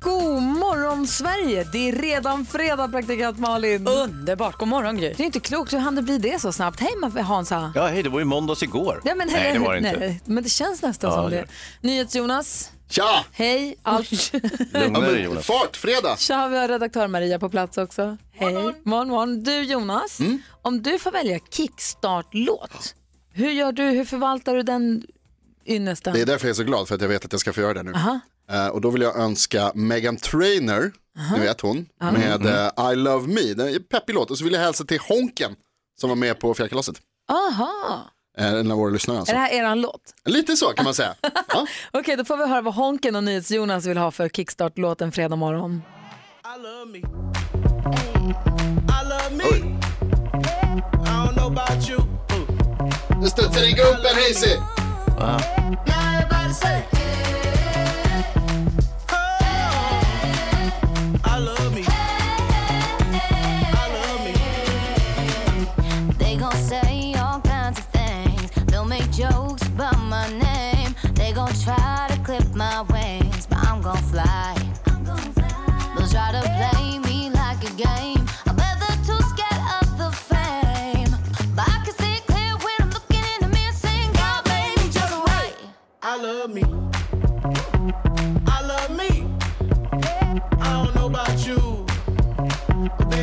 God morgon Sverige! Det är redan fredag praktikant Malin. Underbart. God morgon Gry. Det är inte klokt, hur hann det bli det så snabbt? Hej Hansa! Ja, hej, det var ju måndags igår. Ja, men, nej, det var det inte. Nej, men det känns nästan Ja, som det NyhetsJonas, Tja! hej. Allt. Lugna dig Jonas. Fart, fredag! Tja, vi har redaktör Maria på plats också. Hej. Morgon, morgon. Du Jonas, Mm. om du får välja kickstart-låt, hur gör du, hur förvaltar du den ynnesten? Det är därför jag är så glad, för att jag vet att jag ska få göra det nu. Aha. Eh, och då vill jag önska Megan Trainer, ni vet hon, med eh, I Love Me. Det är en peppig låt. Och så vill jag hälsa till Honken som var med på fjällkalaset. Aha. Eh, en av våra lyssnare Är alltså. det här eran låt? Lite så kan man säga. Ja. Okej, då får vi höra vad Honken och NyhetsJonas vill ha för kickstart-låt en fredag morgon. Nu studsar det i gubben, Hayesy!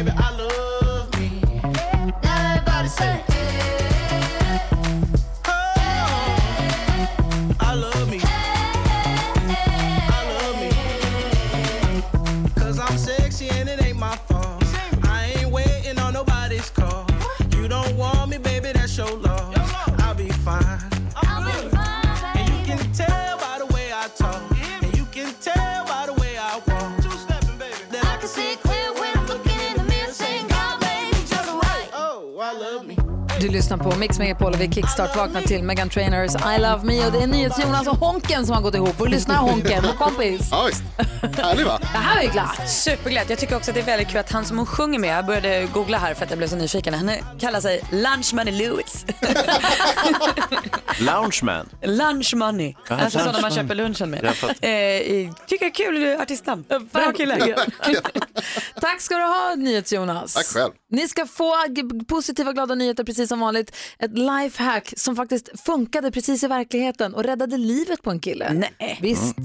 Baby, I love lyssnar på Mix Megapol och vi kickstart vaknar till Megan Trainers I Love Me och det är NyhetsJonas och Honken som har gått ihop. Och lyssna Honken, vår kompis. Ja, visst. Härlig va? Det här är ju glatt. Superglätt. Jag tycker också att det är väldigt kul att han som hon sjunger med, jag började googla här för att jag blev så nyfiken. Han kallar sig Lunch Money Lewis. Loungeman. Lunch Money. Ja, alltså lunch sådana man köper lunchen med. Jag fattar. Eh, tycker jag är kul artistnamn. Bra kille. Tack ska du ha NyhetsJonas. Tack själv. Ni ska få positiva glada nyheter precis som vanligt. Ett lifehack som faktiskt funkade precis i verkligheten och räddade livet på en kille. Nej. Visst.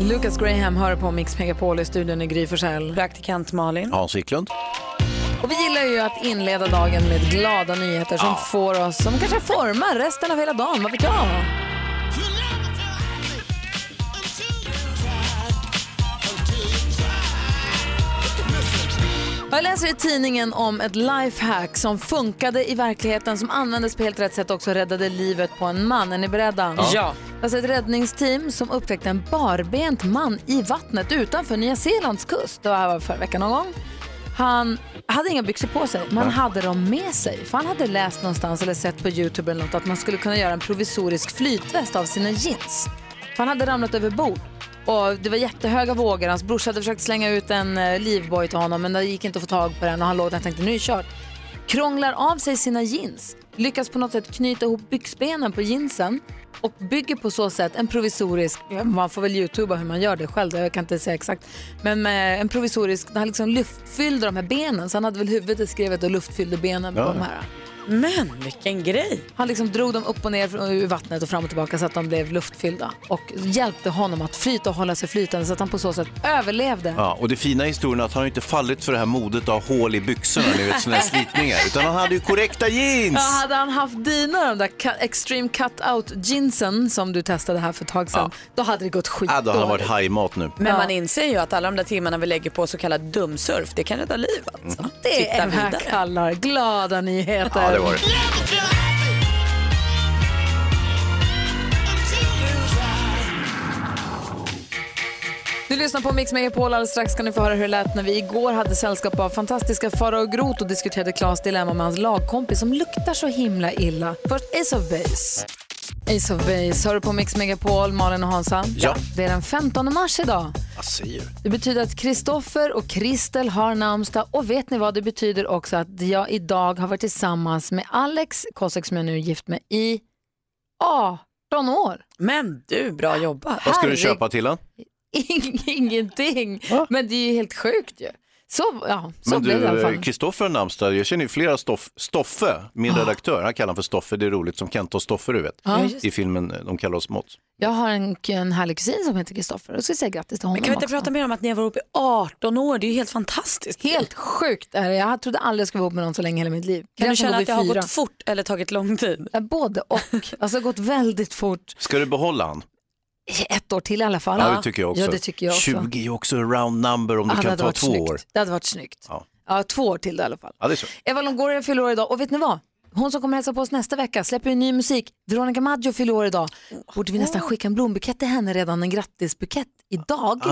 Lucas Graham hör på Mix Megapol i studion i Gry Forssell. Praktikant Malin. Hans Wiklund. Och vi gillar ju att inleda dagen med glada nyheter som får oss, som kanske formar resten av hela dagen, vad vet jag? Jag läser i tidningen om ett lifehack som funkade i verkligheten, som användes på helt rätt sätt också och räddade livet på en man. Är ni beredda? Ja. Alltså ett räddningsteam som upptäckte en barbent man i vattnet utanför Nya Zeelands kust. Det var här förra veckan någon gång. Han hade inga byxor på sig, men hade dem med sig. För han hade läst någonstans eller sett på Youtube eller något att man skulle kunna göra en provisorisk flytväst av sina jeans. För han hade ramlat över bord. Och det var jättehöga vågor. Hans brorsa hade försökt slänga ut en eh, livboj till honom men det gick inte att få tag på den och han låg där och tänkte nu är det kört. Krånglar av sig sina jeans, lyckas på något sätt knyta ihop byxbenen på jeansen och bygger på så sätt en provisorisk, man får väl youtuba hur man gör det själv, jag kan inte säga exakt, men med en provisorisk, han liksom luftfyllde de här benen så han hade väl huvudet skrevet och luftfyllde benen på Ja. de här. Men vilken grej. Han liksom drog dem upp och ner ur vattnet och fram och tillbaka så att de blev luftfyllda och hjälpte honom att flyta och hålla sig flytande så att han på så sätt överlevde. Ja, och det fina i historien är att han har inte fallit för det här modet av hål i byxorna, ni vet sådana här slitningar, utan han hade ju korrekta jeans. Ja, hade han haft dina de där cut, extreme cut-out jeansen som du testade här för ett tag sedan, då hade det gått skit Ja, då har han varit hajmat nu. Men Ja. man inser ju att alla de där timmarna vi lägger på så kallad dumsurf, det kan rädda liv alltså. Det Titta är vad jag vidare. kallar glada nyheter. Ja, det var det. Du lyssnar på Mix Megapol. Alldeles strax ska ni få höra hur det lät när vi igår hade sällskap av fantastiska Farao Groth och diskuterade Klas dilemma med hans lagkompis som luktar så himla illa. Först Ace of Base. Ace of Base, hör du på Mix Megapol, Malin och Hansa? Ja. Det är den 15 mars idag. Du? Det betyder att Kristoffer och Kristel har namnsdag och vet ni vad det betyder också att jag idag har varit tillsammans med Alex Kosek som jag nu är gift med i 18 år. Men du, bra jobbat. Vad ska du Herregud. köpa till han? Ingenting. Men det är ju helt sjukt ju. Så, ja, så Men blev det i alla du, fall. eh, Kristoffer har namnsdag. Jag känner ju flera Stoff, Stoffe, min Ah. redaktör. Han kallar honom för Stoffe, det är roligt, som Kent och Stoffe du vet. Ja, just I filmen eh, De kallar oss Måns. Jag har en, en härlig kusin som heter Kristoffer. Jag ska säga grattis till honom Men kan vi inte också. prata mer om att ni har varit ihop i 18 år? Det är ju helt fantastiskt. Helt sjukt är det. Jag trodde aldrig jag skulle vara ihop med någon så länge i hela mitt liv. Kan du känna att det har gått fort eller tagit lång tid? Både och. Alltså gått väldigt fort. Ska du behålla han? Ett år till i alla fall. Ja, det tycker jag också. Ja, det tycker jag också. 20 är också round number om Ja, du kan ta två snyggt. år. Det hade varit snyggt. Ja. Ja, två år till då, i alla fall. Ja, det är så. Eva Longoria fyller år idag och vet ni vad? Hon som kommer hälsa på oss nästa vecka släpper ju ny musik. Veronica Maggio fyller år idag. Borde vi nästan skicka en blombukett till henne redan, en grattisbukett idag.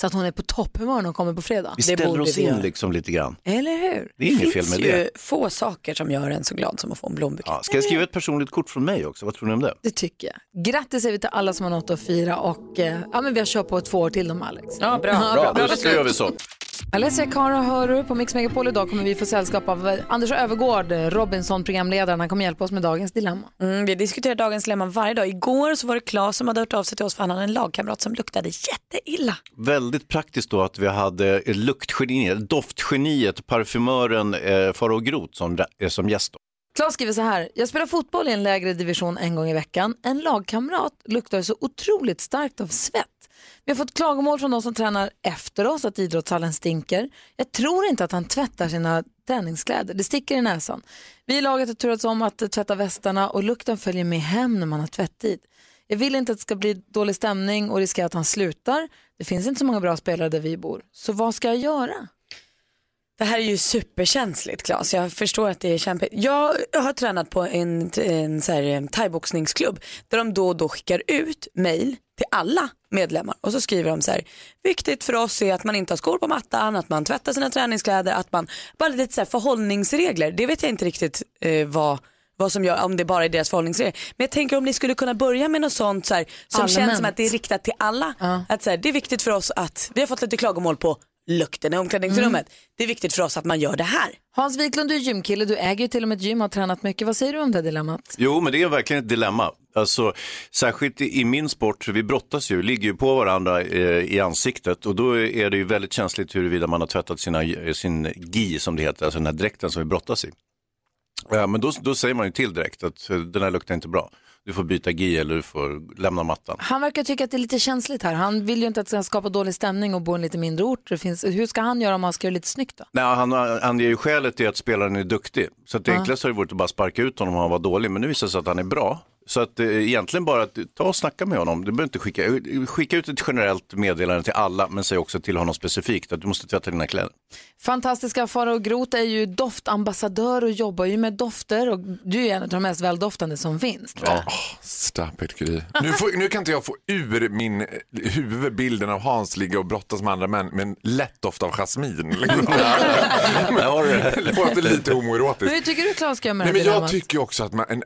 Så att hon är på topphumör när hon kommer på fredag. Vi ställer oss vi in göra. liksom lite grann. Eller hur? Det är inget fel finns med ju det. få saker som gör en så glad som att få en blombukett. Ja, ska jag skriva ett personligt kort från mig också? Vad tror ni om det? Det tycker jag. Grattis säger vi till alla som har något att fira och eh, ja, men vi har kört på två år till dem Alex. Ja, bra. Ja, Bra, då beslut. gör vi så. Alessia Cara hör du på Mix Megapol. Idag kommer vi få sällskap av Anders Övergård, eh, Robinson-programledaren. Han kommer hjälpa oss med dagens dilemma. Mm, vi diskuterar dagens dilemma varje dag. Igår så var det Claes som hade hört av sig till oss för han hade en lagkamrat som luktade jätteilla. Väldigt praktiskt då att vi hade luktgeniet, doftgeniet, parfymören eh, Farao Groth som, eh, som gäst. Då. Klas skriver så här. Jag spelar fotboll i en lägre division en gång i veckan. En lagkamrat luktar så otroligt starkt av svett. Vi har fått klagomål från de som tränar efter oss att idrottshallen stinker. Jag tror inte att han tvättar sina träningskläder. Det sticker i näsan. Vi i laget har turats om att tvätta västarna och lukten följer med hem när man har tvättid. Jag vill inte att det ska bli dålig stämning och riskera att han slutar. Det finns inte så många bra spelare där vi bor. Så vad ska jag göra? Det här är ju superkänsligt Claes. Jag förstår att det är kämpigt. Jag har tränat på en, en eh, thaiboxningsklubb där de då och då skickar ut mail till alla medlemmar och så skriver de så här, viktigt för oss är att man inte har skor på mattan, att man tvättar sina träningskläder, att man, bara lite så här förhållningsregler. Det vet jag inte riktigt eh, vad vad som gör, om det bara är deras förhållningsregler. Men jag tänker om ni skulle kunna börja med något sånt så här, som Allmänt. känns som att det är riktat till alla. Att så här, det är viktigt för oss att, vi har fått lite klagomål på lukten i omklädningsrummet. Det är viktigt för oss att man gör det här. Hans Wiklund, du är gymkille. Du äger ju till och med ett gym och har tränat mycket. Vad säger du om det dilemmat? Jo, men det är verkligen ett dilemma. Alltså, särskilt i i min sport, vi brottas ju, ligger ju på varandra eh, i ansiktet och då är det ju väldigt känsligt huruvida man har tvättat sina, eh, sin gi som det heter, alltså den här dräkten som vi brottas i. Ja, men då, då säger man ju till direkt att eh, den här luktar inte bra. Du får byta gi eller du får lämna mattan. Han verkar tycka att det är lite känsligt här. Han vill ju inte att det ska skapa dålig stämning och bo i en lite mindre ort. Det finns, hur ska han göra om han ska göra lite snyggt då? Nej, han anger ju skälet till att spelaren är duktig. Så att det enklaste har ju varit att bara sparka ut honom om han var dålig. Men nu visar det sig att han är bra. Så att eh, egentligen bara att ta och snacka med honom. Du behöver inte skicka, skicka ut ett generellt meddelande till alla. Men säg också till honom specifikt att du måste tvätta dina kläder. Fantastiska Farao Groth är ju doftambassadör och jobbar ju med dofter. Och du är en av de mest väldoftande som finns. tror jag. Stop it Gry. Nu, får, nu kan inte jag få ur min eh, huvud bilden av Hans ligga och brottas med andra män med en lätt doft av jasmin. Liksom. Det. det låter lite Men homoerotiskt. hur tycker du Claes ska göra med Nej, det men här jag tycker också att man, en,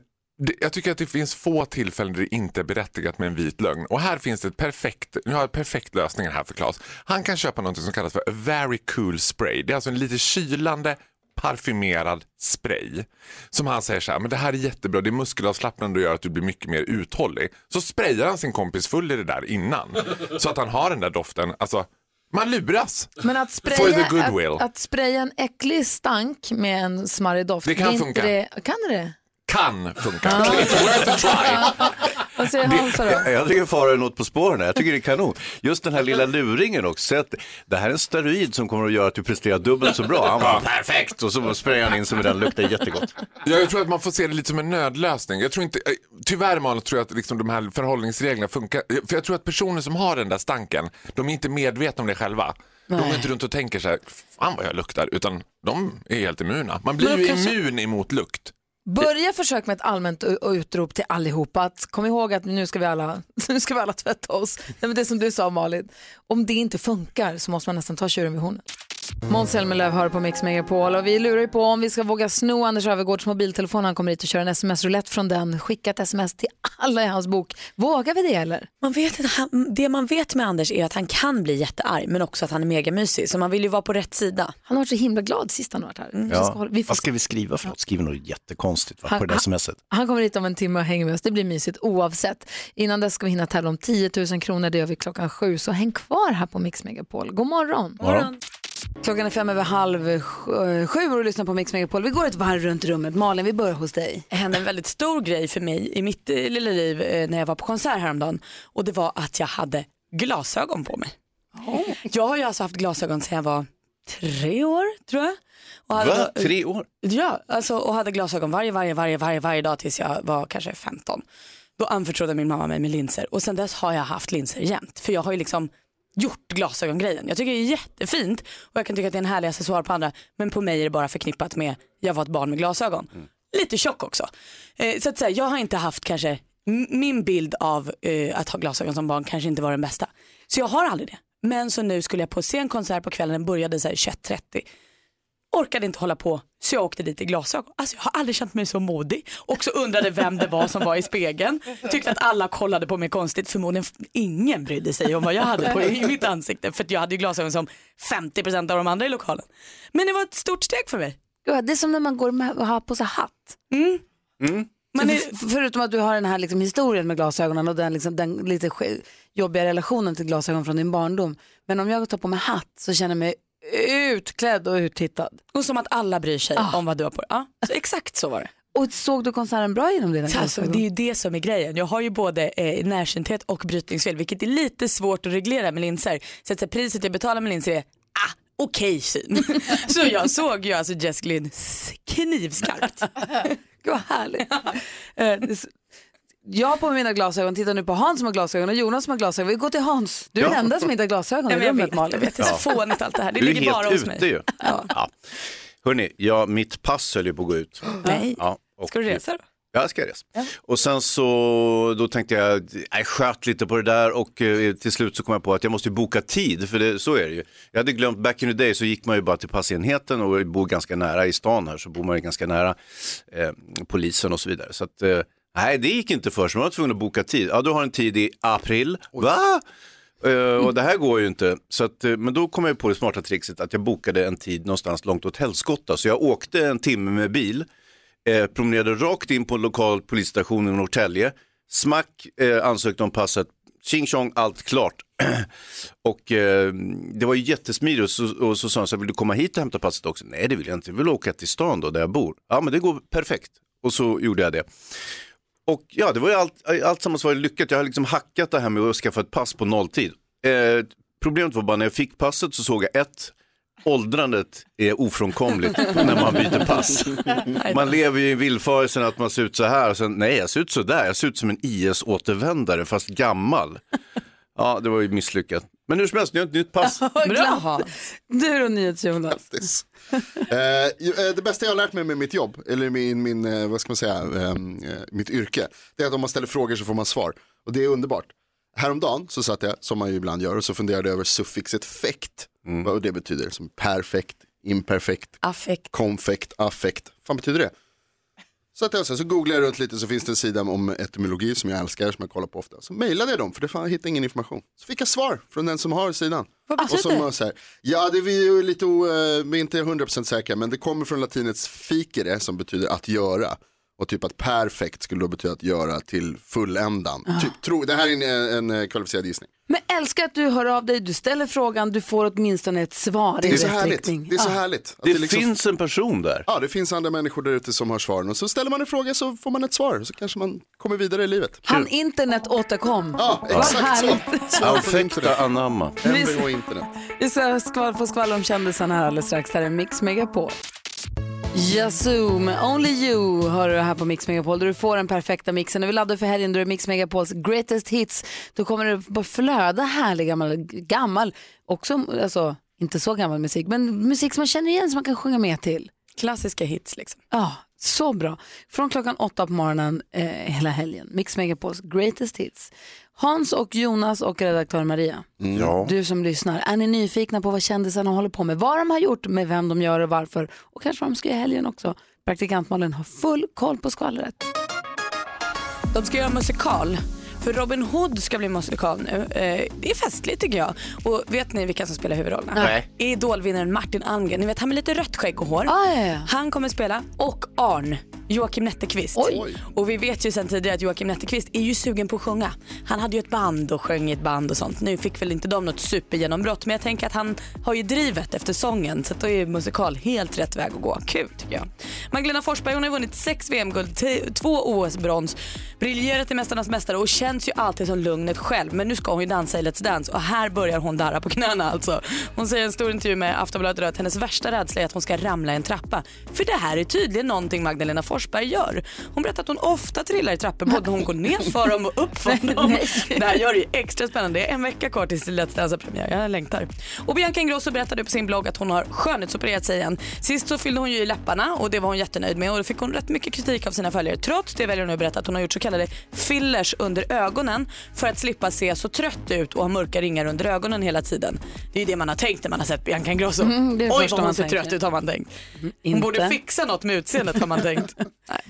jag tycker att det finns få tillfällen där det inte är berättigat med en vit lögn. Och här finns det ett perfekt, nu har jag perfekt lösning här för Claes. Han kan köpa något som kallas för a very cool spray. Det är alltså en lite kylande parfymerad spray. Som han säger så här, men det här är jättebra, det är muskelavslappnande och gör att du blir mycket mer uthållig. Så sprayar han sin kompis full i det där innan. Så att han har den där doften, alltså man luras. Men att spraya, goodwill. att, att spraya en äcklig stank med en smarrig doft. Det kan inte funka. Det, kan det Kan funka. It's worth a try. Vad säger Hansa då? Jag tycker Farao är något på spåren. här. Jag tycker det är kanon. Just den här lilla luringen också. Att det här är en steroid som kommer att göra att du presterar dubbelt så bra. Han var perfekt och så sprayar han in sig med den. Luktar jättegott. Ja, jag tror att man får se det lite som en nödlösning. Jag tror inte, eh, tyvärr Malin tror jag att liksom de här förhållningsreglerna funkar. För jag tror att personer som har den där stanken, de är inte medvetna om det själva. De är inte runt och tänker så här, fan vad jag luktar, utan de är helt immuna. Man blir Men ju kanske- immun emot lukt. Börja försök med ett allmänt utrop till allihopa. Att kom ihåg att nu ska vi alla, nu ska vi alla tvätta oss. Nej, men det som du sa Malin, om det inte funkar så måste man nästan ta tjuren vid hornen. Måns Zelmerlöw hör på Mix Megapol och vi lurar ju på om vi ska våga sno Anders Öfvergårds mobiltelefon. Han kommer hit och kör en sms-roulette från den. Skicka ett sms till alla i hans bok. Vågar vi det eller? Man vet att han, det man vet med Anders är att han kan bli jättearg men också att han är megamysig. Så man vill ju vara på rätt sida. Han har varit så himla glad sist han varit här. Ska Ja. hålla- vi får Vad ska vi skriva för något? Skriver något jättekonstigt va? på Han- det där smset. Han kommer hit om en timme och hänger med oss. Det blir mysigt oavsett. Innan dess ska vi hinna tävla om 10 000 kronor. Det gör vi klockan sju. Så häng kvar här på Mix Megapol. God morgon. morgon. Klockan är fem över halv sj- sju och du lyssnar på Mix Megapol. Vi går ett varv runt rummet. Malin, vi börjar hos dig. Det hände en väldigt stor grej för mig i mitt eh, lilla liv eh, när jag var på konsert häromdagen. Och det var att jag hade glasögon på mig. Jag har ju alltså haft glasögon sedan jag var tre år tror jag. Och hade Va? Tre år? Ja, alltså, och hade glasögon varje, varje, varje, varje, varje dag tills jag var kanske 15. Då anförtrodde min mamma mig med linser och sen dess har jag haft linser jämt. För jag har ju liksom gjort glasögongrejen. Jag tycker det är jättefint och jag kan tycka att det är en härlig accessoar på andra. Men på mig är det bara förknippat med jag var ett barn med glasögon. Lite tjock också. Eh, så att säga, jag har inte haft kanske, min bild av eh, att ha glasögon som barn kanske inte var den bästa. Så jag har aldrig det. Men så nu skulle jag på se en konsert på kvällen, den började så här 21.30 orkade inte hålla på så jag åkte dit i glasögon. Alltså jag har aldrig känt mig så modig. Och så undrade vem det var som var i spegeln. Tyckte att alla kollade på mig konstigt. Förmodligen ingen brydde sig om vad jag hade på i mitt ansikte. För att jag hade ju glasögon som 50% av de andra i lokalen. Men det var ett stort steg för mig. Gud, Det är som när man går med och har på sig hatt. Man Så är, förutom att du har den här liksom historien med glasögonen och den, liksom, den lite jobbiga relationen till glasögon från din barndom. Men om jag tar på mig hatt så känner jag mig utklädd och uttittad. och som att alla bryr sig om vad du har på dig. Ja, så exakt så var det. Och såg du konserten bra genom dina Alltså, det är ju det som är grejen. Jag har ju både eh, närsynthet och brytningsfel vilket är lite svårt att reglera med linser. Så att så priset jag betalar med linser är ah, okej syn. så jag såg ju alltså Jess Glynn s- knivskarpt. Gud vad härligt. Är jag har på mig mina glasögon, tittar nu på Hans som har glasögon och Jonas som har glasögon. Vi går till Hans. Du är den enda som inte har glasögon Ja, i rummet Malin. jag vet, det är så fånigt allt det här. Det Du är ligger bara helt hos ute mig. ju. Ja. Hörni, ja, mitt pass höll ju på att gå ut. Nej. Ja, och- Ska du resa då? Ja, jag ska resa. Och sen så, då tänkte jag, jag sköt lite på det där och eh, till slut så kom jag på att jag måste ju boka tid, för det, så är det ju. Jag hade glömt, back in the day så gick man ju bara till passenheten och vi bor ganska nära i stan här, så bor man ju ganska nära eh, polisen och så vidare. Så att, eh, nej, det gick inte för sig, man var tvungen att boka tid. Ja, du har en tid i april. Va? Eh, och det här går ju inte. Så att, eh, men då kom jag på det smarta trixet att jag bokade en tid någonstans långt åt helskotta. Så jag åkte en timme med bil, eh, promenerade rakt in på en lokal polisstation i Norrtälje, smack, eh, ansökte om passet, tjing tjong, allt klart. och eh, det var ju jättesmidigt och så, och så sa han så här, vill du komma hit och hämta passet också? Nej det vill jag inte, jag vill åka till stan då där jag bor. Ja men det går perfekt. Och så gjorde jag det. Och ja, det var ju allt, allt sammans var lyckat. Jag har liksom hackat det här med att skaffa ett pass på nolltid. Eh, problemet var bara när jag fick passet så såg jag ett, åldrandet är ofrånkomligt när man byter pass. Man lever ju i villfarelsen att man ser ut så här och sen, nej jag ser ut så där, jag ser ut som en IS-återvändare fast gammal. Ja, det var ju misslyckat. Men hur som helst, ni har ett nytt pass. Bra. Du då NyhetsJonas. Grattis. Eh, eh, det bästa jag har lärt mig med mitt jobb, eller min, min eh, vad ska man säga, ehm, eh, mitt yrke, det är att om man ställer frågor så får man svar. Och det är underbart. Häromdagen så satt jag, som man ju ibland gör, och så funderade jag över suffixet fekt. Vad det betyder, som perfekt, imperfekt, Affekt. konfekt, affekt. Vad fan betyder det? Så, att jag, så, googlade jag runt lite så finns det en sida om etymologi som jag älskar, som jag kollar på ofta. Så mejlade jag dem för det fan, jag hittade ingen information. Så fick jag svar från den som har sidan. Vad Och som var så här, ja det är vi ju lite, o, eh, vi är inte 100% säkra men det kommer från latinets ficere som betyder att göra. Och typ att perfekt skulle då betyda att göra till fulländan. Ah. Typ, tro, det här är en, en, eh, kvalificerad gissning. Men älskar att du hör av dig, du ställer frågan, du får åtminstone ett svar Det i är så rätt härligt. riktning. Det är så Ja. härligt. Att Det liksom- finns en person där. Ja, det finns andra människor där ute som har svaren och så ställer man en fråga så får man ett svar så kanske man kommer vidare i livet. Han internet återkom. Ja, Vad exakt så. härligt. Svar Affekta anamma. Mvh internet. Vi ska få skvallra om kändisarna här alldeles strax. Här är Mix Megapol. Yazoo med Only You har du här på Mix Megapol där du får den perfekta mixen. När vi laddar för helgen då är Mix Megapols greatest hits. Då kommer det bara flöda härlig gammal, gammal, också alltså inte så gammal musik, men musik som man känner igen som man kan sjunga med till. Klassiska hits liksom. Ja, Så bra. Från klockan åtta på morgonen eh, hela helgen. Mix Megapols greatest hits. Hans och Jonas och redaktör Maria. Ja. Du som lyssnar, är ni nyfikna på vad kändisarna håller på med? Vad de har gjort, med vem de gör och varför? Och kanske vad de ska göra i helgen också. Praktikant Malin har full koll på skvallret. De ska göra musikal. För Robin Hood ska bli musikal nu. Eh, det är festligt tycker jag. Och vet ni vilka som spelar huvudrollerna? Nej. Idolvinnaren Martin Almgren. Ni vet han med lite rött skägg och hår. Ah, ja, ja. Han kommer spela. Och Arn. Joakim Netteqvist. Oj. Och vi vet ju sedan tidigare att Joakim Netteqvist är ju sugen på att sjunga. Han hade ju ett band och sjöng i ett band och sånt. Nu fick väl inte de något supergenombrott men jag tänker att han har ju drivet efter sången så då är musikal helt rätt väg att gå. Kul tycker jag. Magdalena Forsberg hon har vunnit sex VM-guld, två OS-brons, briljerat i Mästarnas mästare och känns ju alltid som lugnet själv. Men nu ska hon ju dansa i Let's Dance och här börjar hon darra på knäna alltså. Hon säger i en stor intervju med Aftonbladet att hennes värsta rädsla är att hon ska ramla i en trappa. För det här är tydligen någonting Magdalena Forsberg gör. Hon berättar att hon ofta trillar i trappor både när hon går ner för dem och upp för dem. Det här gör det ju extra spännande. Det är en vecka kvar tills Let's Dance har premiär. Jag längtar. Och Bianca Ingrosso berättade på sin blogg att hon har skönhetsopererat sig igen. Sist så fyllde hon ju i läpparna och det var hon jättenöjd med och då fick hon rätt mycket kritik av sina följare. Trots det väljer hon nu att berätta att hon har gjort så kallade fillers under ögonen för att slippa se så trött ut och ha mörka ringar under ögonen hela tiden. Det är ju det man har tänkt när man har sett Bianca Ingrosso. Mm, Oj vad hon man ser tänker. trött ut har man tänkt. Hon inte. borde fixa något med utseendet har man tänkt. Nej.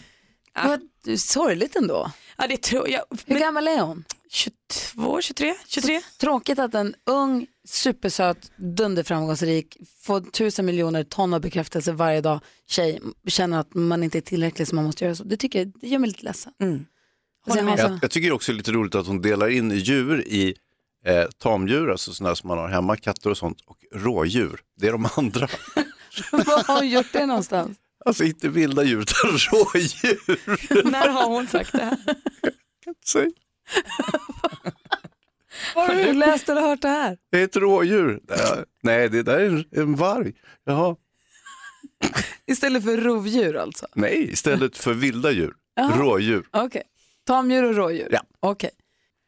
Vad sorgligt ändå. Ja, det tror jag. Hur gammal är hon? 22, 23, 23? Tråkigt att en ung, supersöt, dunderframgångsrik, får tusen miljoner ton av bekräftelse varje dag tjej känner att man inte är tillräcklig som man måste göra så. Det tycker jag, det gör mig lite ledsen. Mm. Alltså, Jag, jag tycker också det är lite roligt att hon delar in djur i eh, tamdjur, alltså sådana som man har hemma, katter och sånt, och rådjur. Det är de andra. Var har hon gjort det någonstans? Alltså inte vilda djur, utan rådjur. När har hon sagt det här? Säg. Var har du läst eller hört det här? Det är ett rådjur. Nej, det där är en, en varg. Jaha. Istället för rovdjur alltså? Nej, istället för vilda djur. Jaha. Rådjur. Okej. Tamdjur och rådjur? Ja. Okej.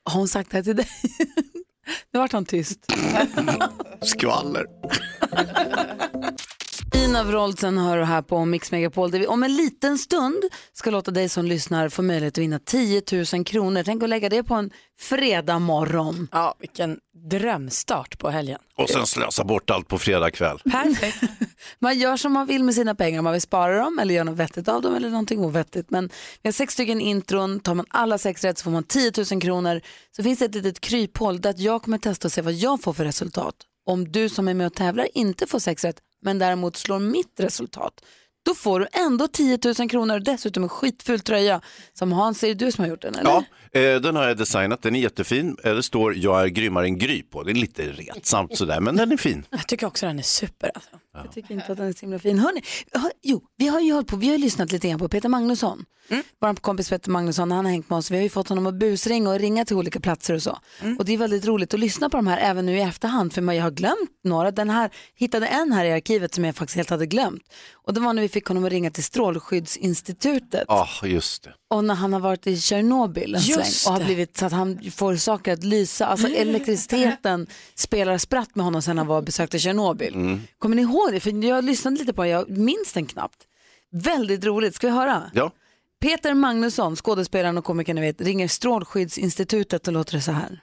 Har hon sagt det här till dig? Nu vart han tyst. Skvaller. Ina Wroldsen hör du här på Mix Megapol där vi om en liten stund ska låta dig som lyssnar få möjlighet att vinna 10 000 kronor. Tänk att lägga det på en fredag morgon. Ja, vilken drömstart på helgen. Och sen slösa bort allt på fredag kväll. Perfekt. Man gör som man vill med sina pengar, man vill spara dem eller göra något vettigt av dem eller någonting ovettigt. Men vi har sex stycken intron, tar man alla sex rätt så får man 10 000 kronor. Så finns det ett litet kryphål där att jag kommer testa och se vad jag får för resultat. Om du som är med och tävlar inte får sex rätt men däremot slår mitt resultat, då får du ändå 10 000 kronor och dessutom en skitful tröja som Hans, är det du som har gjort den? Eller? Ja, eh, den har jag designat. Den är jättefin. Eh, Det står jag är grymmare än Gry på. Det är lite retsamt sådär, men den är fin. Jag tycker också den är super. Alltså. Jag tycker inte att den är så himla fin. Hörrni, hör, jo, vi har ju hållit på, vi har lyssnat lite grann på Peter Magnusson. Mm. Vår kompis Peter Magnusson, han har hängt med oss. Vi har ju fått honom att busringa och ringa till olika platser och så. Mm. Och det är väldigt roligt att lyssna på de här även nu i efterhand för man- jag har glömt några. Den här, hittade en här i arkivet som jag faktiskt helt hade glömt. Och det var när vi fick honom att ringa till Strålskyddsinstitutet. Ja, just det. Och när han har varit i Tjernobyl en Just sväng och har blivit så att han får saker att lysa. Alltså elektriciteten spelar spratt med honom sen han var och besökte Tjernobyl. Kommer ni ihåg det? För jag lyssnade lite på det, jag minns den knappt. Väldigt roligt, ska vi höra? Ja. Peter Magnusson, skådespelaren och komikern ni vet, ringer Strålskyddsinstitutet och låter det så här.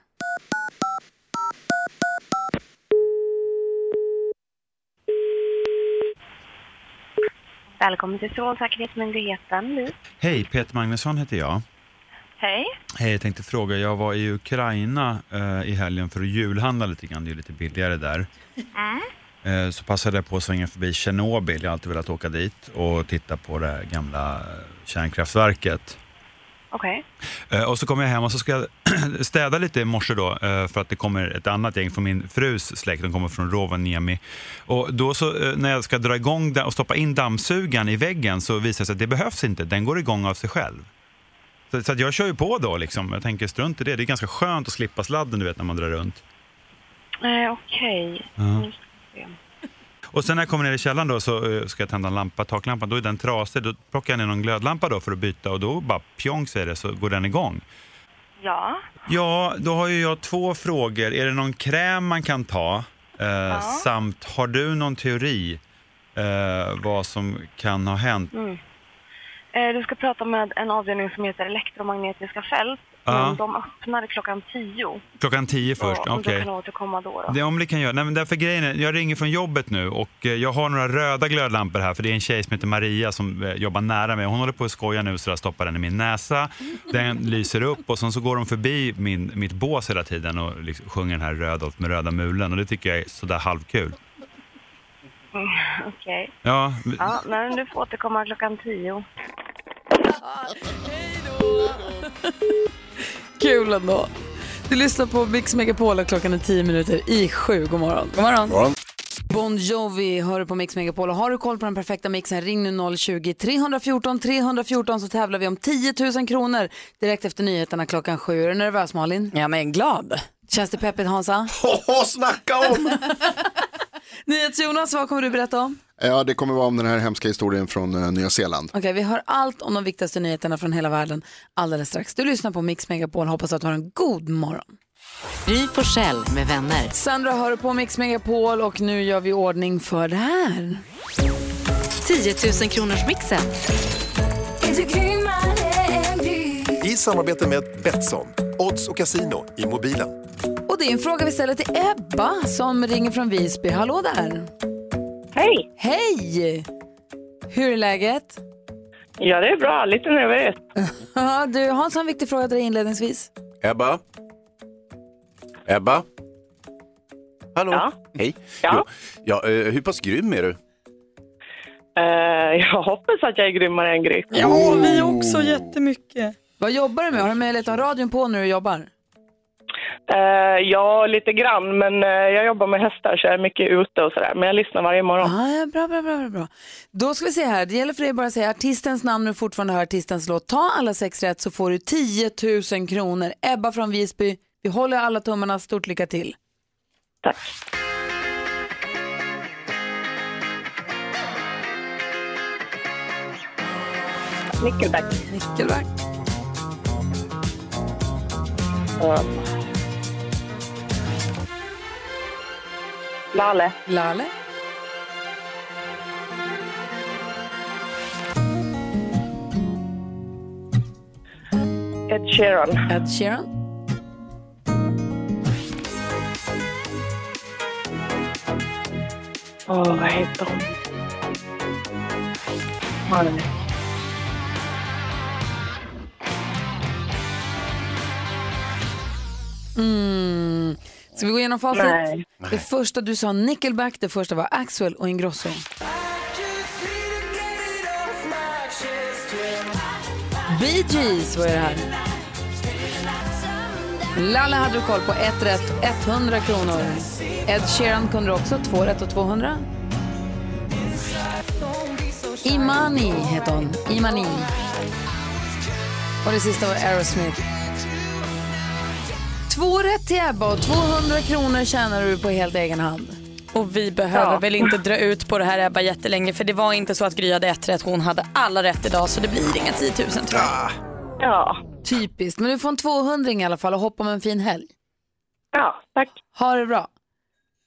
Välkommen till Strålsäkerhetsmyndigheten. Liv. Hej, Peter Magnusson heter jag. Hej. Hej, jag tänkte fråga, jag var i Ukraina eh, i helgen för att julhandla lite grann, det är lite billigare där. Mm. Eh, så passade jag på att svänga förbi Tjernobyl, jag har alltid velat åka dit och titta på det gamla eh, kärnkraftverket. Okej. Eh, och så kommer jag hem och så ska jag städa lite i morse då eh, för att det kommer ett annat gäng från min frus släkt, de kommer från Rovaniemi. Och då så eh, när jag ska dra igång och stoppa in dammsugaren i väggen så visar det sig att det behövs inte, den går igång av sig själv. Så, så att jag kör ju på då liksom, jag tänker strunt i det, det är ganska skönt att slippa sladden du vet när man drar runt. Eh, Okej. Ja. Nu ska vi se. Och sen när jag kommer ner i källaren då så eh, ska jag tända en lampa, taklampan, då är den trasig, då plockar jag ner någon glödlampa då för att byta och då bara pjong säger det så går den igång. Ja. Ja, då har ju jag två frågor. Är det någon kräm man kan ta? Eh, Samt, har du någon teori eh, vad som kan ha hänt? Mm. Eh, du ska prata med en avdelning som heter elektromagnetiska fält. Ja. Men de öppnar klockan 10. Klockan tio först, okej. du kan återkomma då. då. Det om det kan göra. Nej, men därför grejen är, jag ringer från jobbet nu och eh, jag har några röda glödlampor här för det är en tjej som heter Maria som eh, jobbar nära mig. Hon håller på att skoja nu så jag stoppar den i min näsa. Den lyser upp och sen så går de förbi min, mitt bås hela tiden och liksom sjunger den här Rödolf med röda mulen och det tycker jag är sådär halvkul. Mm, Okej. Ja, Ja, men du får återkomma klockan 10. Kul ändå. Du lyssnar på Mix Megapol och klockan är 10 minuter i sju. God morgon. God morgon. Bon Jovi hör du på Mix Megapol och har du koll på den perfekta mixen ring nu 020-314 314 så tävlar vi om 10 000 kronor direkt efter nyheterna klockan sju. Är du nervös Malin? Ja men glad. Känns det peppigt Hansa? Hoho, snacka om! NyhetsJonas, vad kommer du berätta om? Ja, det kommer vara om den här hemska historien från eh, Nya Zeeland. Okej, vi hör allt om de viktigaste nyheterna från hela världen alldeles strax. Du lyssnar på Mix Megapol, hoppas att du har en god morgon. Gry Forssell med vänner. Sandra hör på Mix Megapol och nu gör vi ordning för det här. 10 000 kronors mixen. I samarbete med Betsson, odds och casino i mobilen. Och det är en fråga vi ställer till Ebba som ringer från Visby. Hallå där! Hej! Hej! Hur är läget? Ja, det är bra. Lite nervös. Ja, du, Hans har en viktig fråga till dig inledningsvis. Ebba? Ebba? Hallå? Hej. Ja. ja, eh, hur pass grym är du? Eh, jag hoppas att jag är grymmare än Gry. Ja, vi också jättemycket. Vad jobbar du med? Har du möjlighet att ha radion på när du jobbar? Eh, ja, lite grann, men eh, jag jobbar med hästar så jag är mycket ute och sådär. Men jag lyssnar varje morgon. Ah, bra, bra, bra, bra. Då ska vi se här. Det gäller för dig bara att säga artistens namn du fortfarande hör artistens låt. Ta alla sex rätt så får du 10 000 kronor. Ebba från Visby, vi håller alla tummarna. Stort lycka till. Tack. Nickelback. Nickelback. Ja. Lale. Lale. Ed Sheeran. Ed Sheeran. Åh, vad heter hon? Malin. Mm. Ska vi gå igenom facit? Nej. Det första du sa Nickelback, det första var Axwell och Ingrosso. Bee Gees var det här. Lalle hade du koll på, ett rätt, 100 kronor. Ed Sheeran kunde du också, två rätt och 200. Imani heter hon, Imani. Och det sista var Aerosmith. Två rätt till Ebba och 200 kronor tjänar du på helt egen hand. Och vi behöver Ja. väl inte dra ut på det här Ebba jättelänge för det var inte så att Gry hade ett rätt, hon hade alla rätt idag så det blir inga 10 000 tror jag. Ja. Typiskt, men du får en 200 i alla fall och hoppa med en fin helg. Ja, tack. Ha det bra.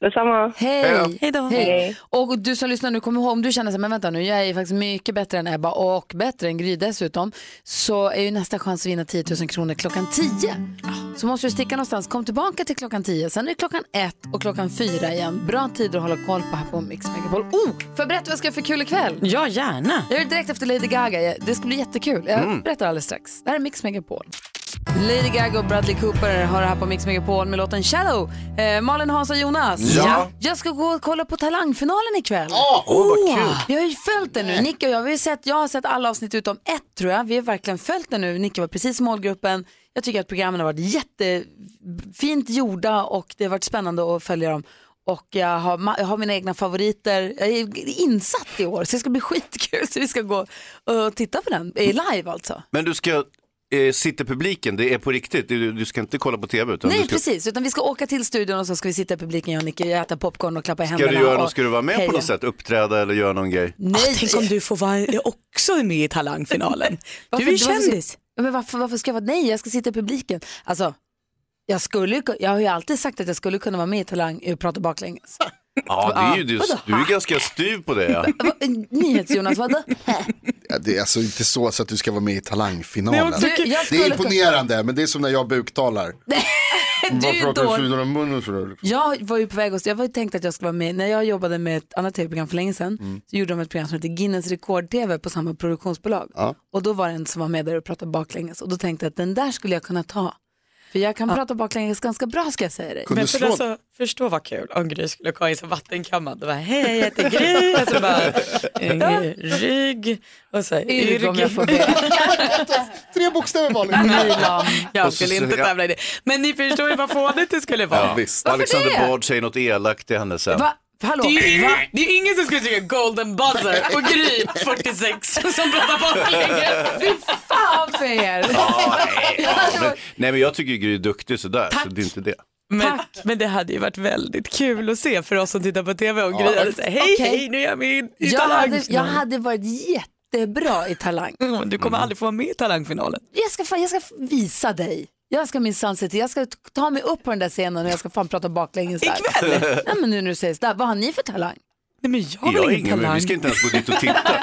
Detsamma. Hej! Hej då. Hej. Och du som lyssnar nu, kom ihåg om du känner så här, men vänta nu, jag är ju faktiskt mycket bättre än Ebba och bättre än Gry dessutom, så är ju nästa chans att vinna 10 000 kronor klockan 10. Så måste du sticka någonstans, kom tillbaka till klockan 10, sen är det klockan 1 och klockan 4 igen. Bra tider att hålla koll på här på Mix Megapol. Oh, får jag berätta vad jag ska göra för kul ikväll? Ja, gärna. Jag gör det direkt efter Lady Gaga, det ska bli jättekul. Jag Mm. berättar alldeles strax. Det här är Mix Megapol. Lady Gaga och Bradley Cooper har det här på Mix Megapol med låten Shallow. Eh, Malin, Hans och Jonas. Ja. Jag ska gå och kolla på Talangfinalen ikväll. Åh, vad kul. Vi har ju följt den nu. Nicky och jag, vi har sett, jag har sett alla avsnitt utom ett tror jag. Vi har verkligen följt den nu. Nicky var precis i målgruppen. Jag tycker att programmen har varit jättefint gjorda och det har varit spännande att följa dem. Och jag har, jag har mina egna favoriter. Jag är insatt i år så det ska bli skitkul. Så vi ska gå och titta på den, eh, live alltså. Men du ska eh, sitta i publiken, det är på riktigt, du, du ska inte kolla på tv. Utan Nej du ska, precis, utan vi ska åka till studion och så ska vi sitta i publiken, jag och Nicky, äta popcorn och klappa i Ska händerna. du, göra och ska du vara med heja. på något sätt, uppträda eller göra någon grej? Nej. tänk om du får vara också med i Talangfinalen. Varför- du är ska- kändis. Men varför, varför ska jag vara, nej jag ska sitta i publiken. Alltså, jag, skulle, jag har ju alltid sagt att jag skulle kunna vara med i Talang och prata baklänges. Ja, det är ju, du, du är ganska styv på det. Ja. NyhetsJonas, vadå? Ja, det är alltså inte så, så att du ska vara med i talangfinalen. tycker- jag Det är imponerande, men det är som när jag buktalar. Du är dålig. sådär. Jag var ju på väg att, jag var ju tänkt att jag skulle vara med, när jag jobbade med ett annat tv-program för länge sedan, Mm. så gjorde de ett program som heter Guinness rekord-tv på samma produktionsbolag. Ja. Och då var det en som var med där och pratade baklänges och då tänkte jag att den där skulle jag kunna ta. För jag kan prata baklänges ganska bra ska jag säga dig. Men för alltså, förstå vad kul om Gry skulle komma in som vattenkammad och bara hej jag heter Gry och så bara eh, rygg och så Yrg om jag får be. Tre bokstäver Malin. Nylam. Jag skulle inte ja. tävla i det. Men ni förstår ju vad fånigt det skulle vara. Ja, visst. Alexander Bard säger något elakt till henne sen. Va? Hallå? Det är, ju det är ingen som skulle tycka golden buzzer och Gry 46 som pratar baklänges. Fy fan för er! Ja, nej, ja, men, nej men jag tycker Gry är duktig sådär, så det är inte det. Men, men det hade ju varit väldigt kul att se för oss som tittar på tv och Gry hade sagt hej Okej. hej nu är jag med i Jag hade, jag hade varit jättebra i Talang. Mm, Du kommer aldrig få vara med i talangfinalen. Jag ska, jag ska visa dig. Jag ska minsann se till, jag ska ta mig upp på den där scenen och jag ska fan prata baklänges där. Ikväll? Nej men nu när du säger sådär, vad har ni för talang? Nej men jag har ingen, men vi ska inte ens gå dit och titta.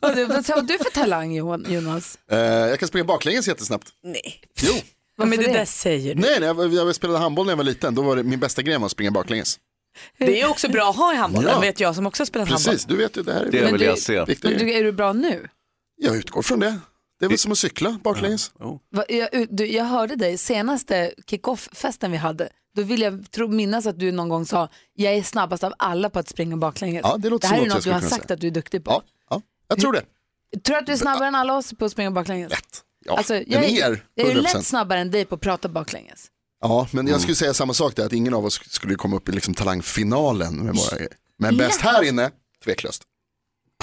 Vad du- Vad har du för talang Johan- Jonas? Eh, jag kan springa baklänges jättesnabbt. Nej. Jo. Men det det? där säger du. Nej, nej jag, jag spelade handboll när jag var liten. Då var det min bästa gren var att springa baklänges. Det är också bra att ha i handbollen, Ja. vet jag som också har spelat handboll. Precis, du vet ju det här. är Det Men vill du- jag se. Men du, är du bra nu? Jag utgår från det. Det är väl som att cykla baklänges. Va, Jag, du, jag hörde dig senaste kick-off-festen vi hade. Då vill jag tro, minnas att du någon gång sa, jag är snabbast av alla på att springa baklänges. Ja, det låter här som är något jag något du skulle har kunna sagt säga. att du är duktig på. Ja, ja, jag tror det. Tror du att du är snabbare än alla oss på att springa baklänges? Lätt. Ja, Alltså, jag, är, er, jag är 100%. lätt snabbare än dig på att prata baklänges. Ja, men jag skulle säga samma sak där, att ingen av oss skulle komma upp i liksom talangfinalen med våra grejer. Men bäst här inne, tveklöst.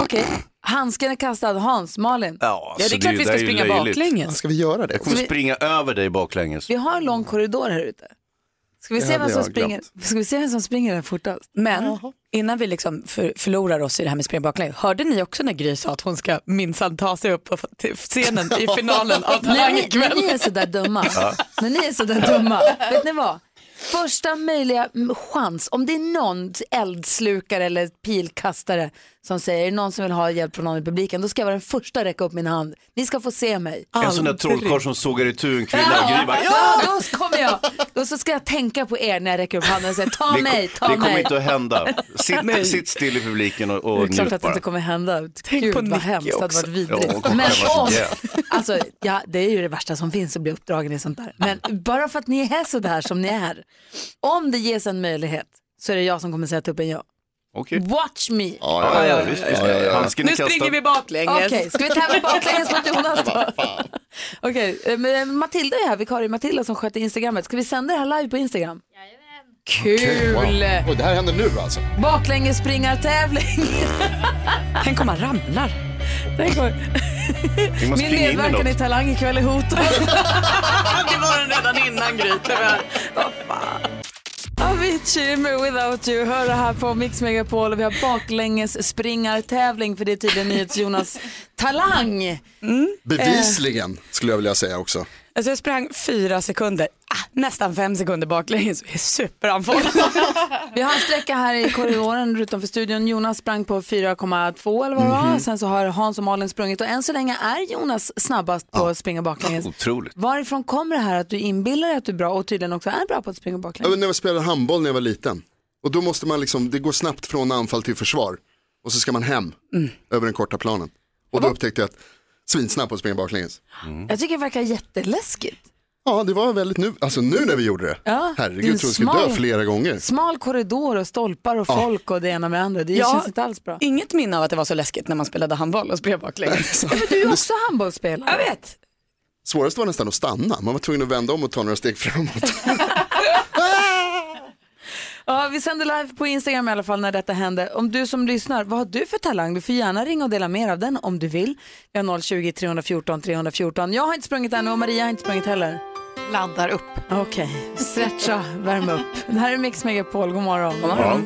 Okej, handsken är kastad. Hans, Malin. Ja, Ja, det så är klart vi där ska springa baklänges. Ska vi göra det? Jag kommer Ska vi- springa över dig baklänges. Vi har en lång korridor här ute. Ska vi, Det se vem som springer, ska vi se vem som springer där fortast? Men innan vi liksom för, förlorar oss i det här med springa baklänges, hörde ni också när Gry sa att hon ska minsann ta sig upp på scenen i finalen av Talang ni, när ikväll? ni är sådär dumma, när ni är sådär dumma, vet ni vad? Första möjliga chans, om det är någon eldslukare eller pilkastare som säger, är det någon som vill ha hjälp från någon i publiken, då ska jag vara den första att räcka upp min hand. Ni ska få se mig. En sån där trollkarl som sågar itu en kvinna och Gry bara ja! Ja, då kommer jag. Då så ska jag tänka på er när jag räcker upp handen och säger, ta Det, mig, ta det kommer mig. inte att hända. Sitt, sitt still i publiken och, Det och är klart njut att det bara. inte kommer hända. Tänk Gud på vad hemskt, det hade varit vidrigt. Ja, kommer Men ihjäl. alltså, ja, det är ju det värsta som finns att bli uppdragen i sånt där. Men bara för att ni är så där som ni är, om det ges en möjlighet så är det jag som kommer sätta upp en ja. Okej. Watch me! Ja, Ja, ja, visst, visst. Ja, ja, ja. Handsken är Nu springer kastad. vi baklänges. Okej, ska vi tävla baklänges mot Jonas då? Okej, eh, men Matilda är här, vikarie Matilda som sköter Instagrammet. Ska vi sända det här live på Instagram? Kul! Wow. Oj, det här händer nu alltså. Baklängesspringartävling. Tänk om man ramlar. Tänk om- Vi måste Min springa in med medverkan i något. Talang ikväll är hotad. det var den redan innan Gry, tyvärr. Avicii med Without You hör det här på Mix Megapol och vi har baklänges springartävling för det är tydligen NyhetsJonas talang. Bevisligen skulle jag vilja säga också. Alltså jag sprang fyra sekunder, ah, nästan fem sekunder baklänges. Jag är superanfall. Vi har en sträcka här i korridoren utanför studion. Jonas sprang på 4,2 eller vad det var. Sen så har Hans och Malin sprungit och än så länge är Jonas snabbast på att springa baklänges. Otroligt. Varifrån kommer det här att du inbillar dig att du är bra och tydligen också är bra på att springa baklänges? när jag spelade handboll när jag var liten. Och då måste man liksom, det går snabbt från anfall till försvar. Och så ska man hem över den korta planen. Och då upptäckte jag att svinsnabb på att springa baklänges. Jag tycker det verkar jätteläskigt. Ja, det var väldigt nu, alltså nu när vi gjorde det. Ja, Herregud, jag tror jag skulle smal- dö flera gånger. Smal korridor och stolpar och Ja. folk och det ena med det andra. Det Ja. känns inte alls bra. Inget minne av att det var så läskigt när man spelade handboll och sprang baklänges. Men du är ju också handbollsspelare. Jag vet. Svårast var nästan att stanna, man var tvungen att vända om och ta några steg framåt. Ja, vi sänder live på Instagram i alla fall när detta händer. Om du som lyssnar, vad har du för talang? Du får gärna ringa och dela mer av den om du vill. Vi har 020-314 314. Jag har inte sprungit ännu och Maria har inte sprungit heller. Laddar upp. Okej, stretcha, värm upp. Det här är Mix Megapol, god morgon. God morgon.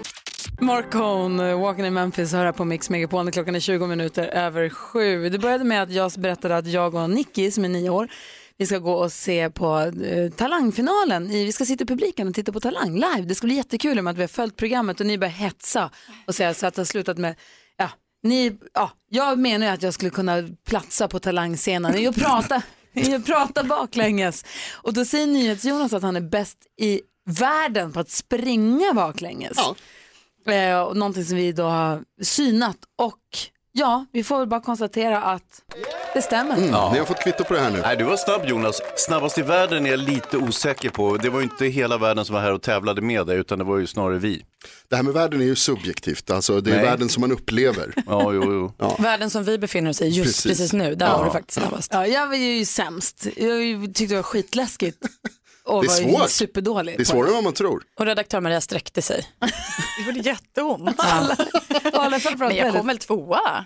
Mark Cohn, Walking in Memphis, hör här på Mix Megapol klockan är 20 minuter över sju. Det började med att jag berättade att jag och Nicky som är nio år, Vi ska gå och se på eh, Talangfinalen. I, vi ska sitta i publiken och titta på Talang live. Det ska bli jättekul med att vi har följt programmet och ni börjar hetsa och säga så att det har slutat med Ja, ni, ja, jag menar ju att jag skulle kunna platsa på talangscenen och prata, prata baklänges. Och då säger NyhetsJonas att han är bäst i världen på att springa baklänges. Eh, och någonting som vi då har synat och ja, vi får väl bara konstatera att det stämmer. Mm, Ni har fått kvitto på det här nu. Nej, du var snabb Jonas. Snabbast i världen är jag lite osäker på. Det var ju inte hela världen som var här och tävlade med dig, utan det var ju snarare vi. Det här med världen är ju subjektivt, alltså det är Nej. världen som man upplever. Ja, jo, jo. Ja. Världen som vi befinner oss i just Precis. precis, nu, där Ja. var du faktiskt snabbast. Ja, jag var ju sämst. Jag tyckte det var skitläskigt. Och Det är var ju svårt. superdålig. Det är på svårare än vad man tror. Och redaktör Maria sträckte sig. Det gjorde jätteont. Alla framförallt Men jag kom väl tvåa?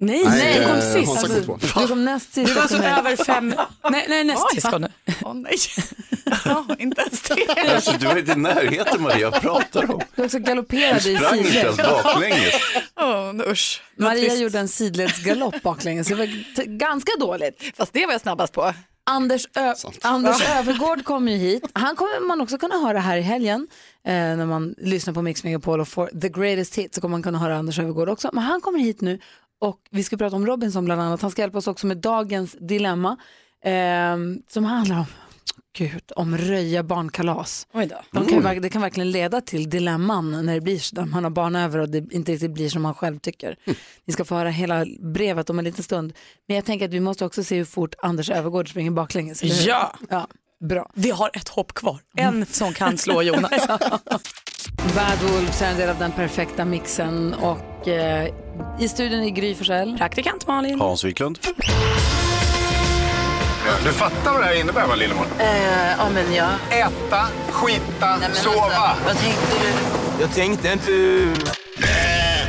Nej, Nej, nej, du kom eh, sist. Hansa kom två. Du kom näst sist. Du var alltså efter mig. över fem, nej, nej näst sist kom du. Åh nej. Ja, inte ens det. Alltså, du var inte i närheten Maria, pratar om? Du också galopperade Du i sprang inte ens sidled. baklänges. Åh, usch. Vad Maria trist. gjorde en sidledsgalopp baklänges. Det var t- ganska dåligt. Fast det var jag snabbast på. Anders, Ö- Anders Övergård kommer ju hit. Han kommer man också kunna höra här i helgen. Eh, när man lyssnar på Mix Megapol och får the greatest hit så kommer man kunna höra Anders Övergård också. Men han kommer hit nu och vi ska prata om Robinson bland annat. Han ska hjälpa oss också med dagens dilemma eh, som handlar om Gud, om röja barnkalas. Oj då. De kan, det kan verkligen leda till dilemman när det blir så, när man har barn över och det inte riktigt blir som man själv tycker. Ni ska få höra hela brevet om en liten stund. Men jag tänker att vi måste också se hur fort Anders Övergård springer baklänges. Ja. ja. Bra. Vi har ett hopp kvar. En som kan slå Jonas. Bad Wolves är en del av den perfekta mixen och eh, i studion är Gry Forssell. Praktikant Malin. Hans Wiklund. Du fattar vad det här innebär va Lillemor? Eh, ja, men ja. Äta, skita, alltså, sova. vad tänkte du? Jag tänkte inte...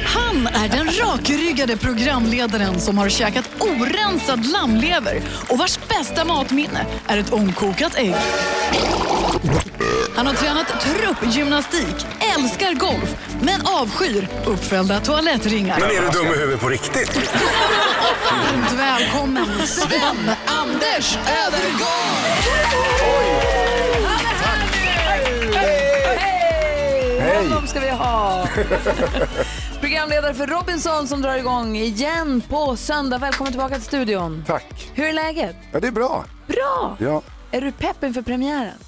Han är den rakryggade programledaren som har käkat orensad lammlever och vars bästa matminne är ett ångkokat ägg. Han har tränat truppgymnastik, älskar golf men avskyr uppfällda toalettringar. Men är du dum i huvudet på riktigt? Varmt välkommen Sven-Anders Hej! Honom ska vi ha. Programledare för Robinson som drar igång igen på söndag. Välkommen tillbaka till studion. Tack. Hur är läget? Ja, det är bra. Bra! Ja, Är du pepp inför premiären?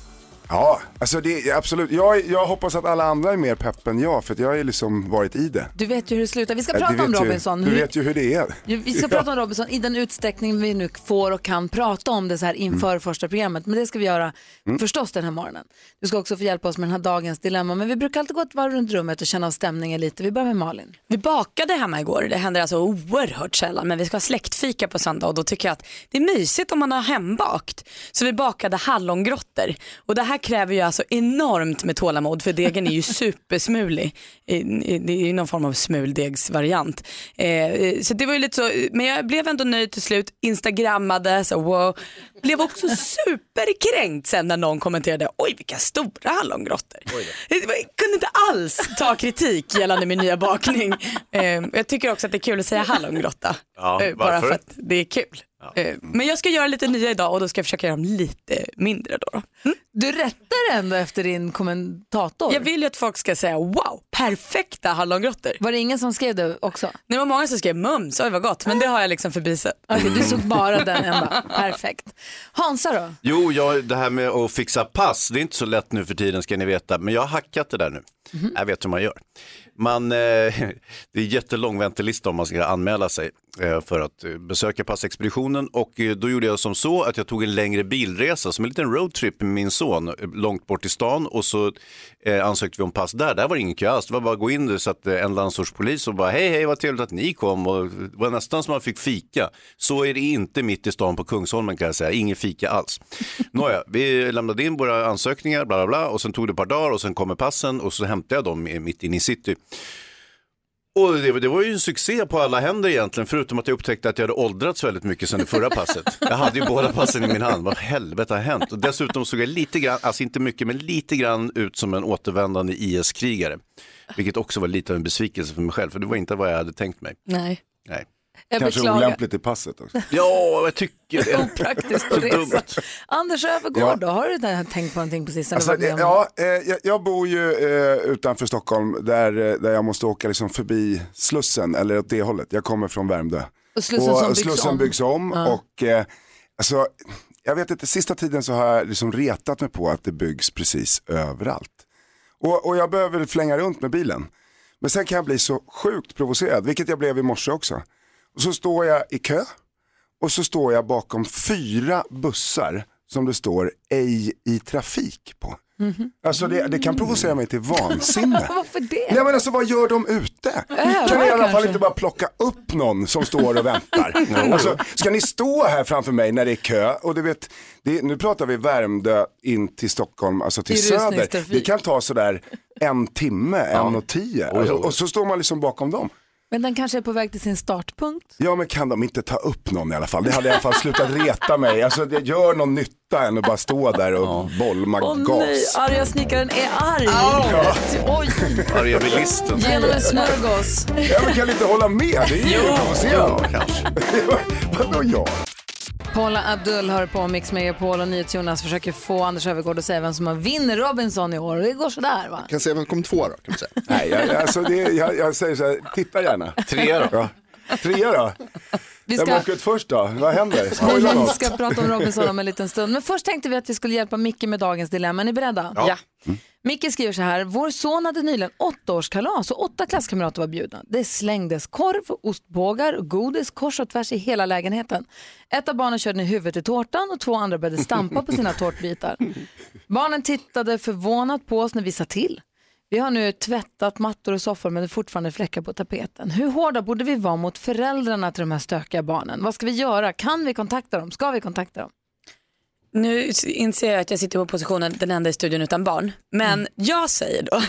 Ja alltså det absolut. Jag, jag hoppas att alla andra är mer pepp än jag, för att jag har liksom varit i det. Du vet ju hur det slutar. Vi ska Ja, prata om vet ju- Robinson. Du vet ju hur det är. Vi ska Ja. prata om Robinson i den utsträckning vi nu får och kan prata om det så här inför första programmet. Men det ska vi göra Mm. förstås den här morgonen. Du ska också få hjälpa oss med den här dagens dilemma. Men vi brukar alltid gå ett varv runt rummet och känna av stämningen lite. Vi börjar med Malin. Vi bakade hemma igår, det händer alltså oerhört sällan men vi ska ha släktfika på söndag och då tycker jag att det är mysigt om man har hembakt. Så vi bakade hallongrottor och det här kräver ju alltså enormt med tålamod för degen är ju supersmulig. Det är ju någon form av smuldegsvariant. Eh, eh, så det var ju lite så, men jag blev ändå nöjd till slut, instagrammade, så wow. Blev också superkränkt sen när någon kommenterade, oj vilka stora hallongrottor. Jag kunde inte alls ta kritik gällande min nya bakning. Eh, jag tycker också att det är kul att säga hallongrotta. Ja, eh, bara för att det är kul. Eh, men jag ska göra lite nya idag och då ska jag försöka göra dem lite mindre då. då. Du rättar ändå efter din kommentator. Jag vill ju att folk ska säga wow, perfekta hallongrottor. Var det ingen som skrev det också? Det var många som skrev mums, oj vad gott, men det har jag liksom förbisett. Okej, du såg bara den enda. Perfekt. Hansa då? Jo, jag, det här med att fixa pass, det är inte så lätt nu för tiden ska ni veta, men jag har hackat det där nu. Jag vet hur man gör. Man, eh, det är jättelång väntelista om man ska anmäla sig eh, för att eh, besöka passexpeditionen och eh, då gjorde jag som så att jag tog en längre bilresa som en liten roadtrip med min son eh, långt bort i stan och så eh, ansökte vi om pass där. Där var det ingen kö alls, det var bara att gå in, där så att en landsortspolis och bara hej hej vad trevligt att ni kom och det var nästan som man fick fika. Så är det inte mitt i stan på Kungsholmen kan jag säga, ingen fika alls. Nåja, vi lämnade in våra ansökningar bla bla bla och sen tog det ett par dagar och sen kommer passen och så hämtade jag dem mitt inne i city. Och det, det var ju en succé på alla händer egentligen, förutom att jag upptäckte att jag hade åldrats väldigt mycket sedan det förra passet. Jag hade ju båda passen i min hand, vad helvete har hänt? Och dessutom såg jag lite grann, alltså inte mycket, men lite grann ut som en återvändande IS-krigare. Vilket också var lite av en besvikelse för mig själv, för det var inte vad jag hade tänkt mig. Nej. Nej. Jag Kanske beklagar. olämpligt i passet också. Ja, jag tycker det. Opraktiskt på dumt. Anders Öfvergård Ja. då, har du där tänkt på någonting precis? Alltså, det, ja, eh, jag, jag bor ju eh, utanför Stockholm där, eh, där jag måste åka liksom förbi Slussen, eller åt det hållet. Jag kommer från Värmdö. Och Slussen som byggs Slussen om. byggs om. Ja. Och, eh, alltså, jag vet inte, sista tiden så har jag liksom retat mig på att det byggs precis överallt. Och, och jag behöver flänga runt med bilen. Men sen kan jag bli så sjukt provocerad, vilket jag blev i morse också. Och så står jag i kö och så står jag bakom fyra bussar som det står ej i trafik på. Alltså det, det kan provocera mig till vansinne. Varför det? Nej men alltså vad gör de ute? Övar kan ni i alla fall kanske? inte bara plocka upp någon som står och väntar? alltså, ska ni stå här framför mig när det är kö? Och du vet, det, nu pratar vi Värmdö in till Stockholm, alltså till I söder. Det kan ta sådär en timme, en och tio. Oj. Och så står man liksom bakom dem. Men den kanske är på väg till sin startpunkt? Ja men kan de inte ta upp någon i alla fall? Det hade i alla fall slutat reta mig. Alltså det gör någon nytta än att bara stå där och bolma Åh gas. nej, arga snickaren är arg. Ja. Oj, Arga bilisten. genom en smörgås. Ja men kan inte hålla med? Det är ju provocerande. kanske. Vadå ja? Paula Abdul hör på Mix Megapol och NyhetsJonas försöker få Anders Öfvergård att säga vem som har vinner Robinson i år. Det går sådär va? Kan säga vem som kom två då? Kan man säga. Nej, jag, alltså det, jag, jag säger så här, titta gärna. Trea då? Ja. Trea då? Vi Vem ska, åker ut först då? Vad händer? Spoila vi något. ska prata om Robinson om en liten stund. Men först tänkte vi att vi skulle hjälpa Micke med dagens dilemma. Är ni beredda? Ja. Micke skriver så här, vår son hade nyligen åttaårskalas och åtta klasskamrater var bjudna. Det slängdes korv, ostbågar och godis kors och tvärs i hela lägenheten. Ett av barnen körde ner huvudet i tårtan och två andra började stampa på sina tårtbitar. Barnen tittade förvånat på oss när vi sa till. Vi har nu tvättat mattor och soffor men det är fortfarande fläckar på tapeten. Hur hårda borde vi vara mot föräldrarna till de här stökiga barnen? Vad ska vi göra? Kan vi kontakta dem? Ska vi kontakta dem? Nu inser jag att jag sitter på positionen den enda i studion utan barn. Men jag säger då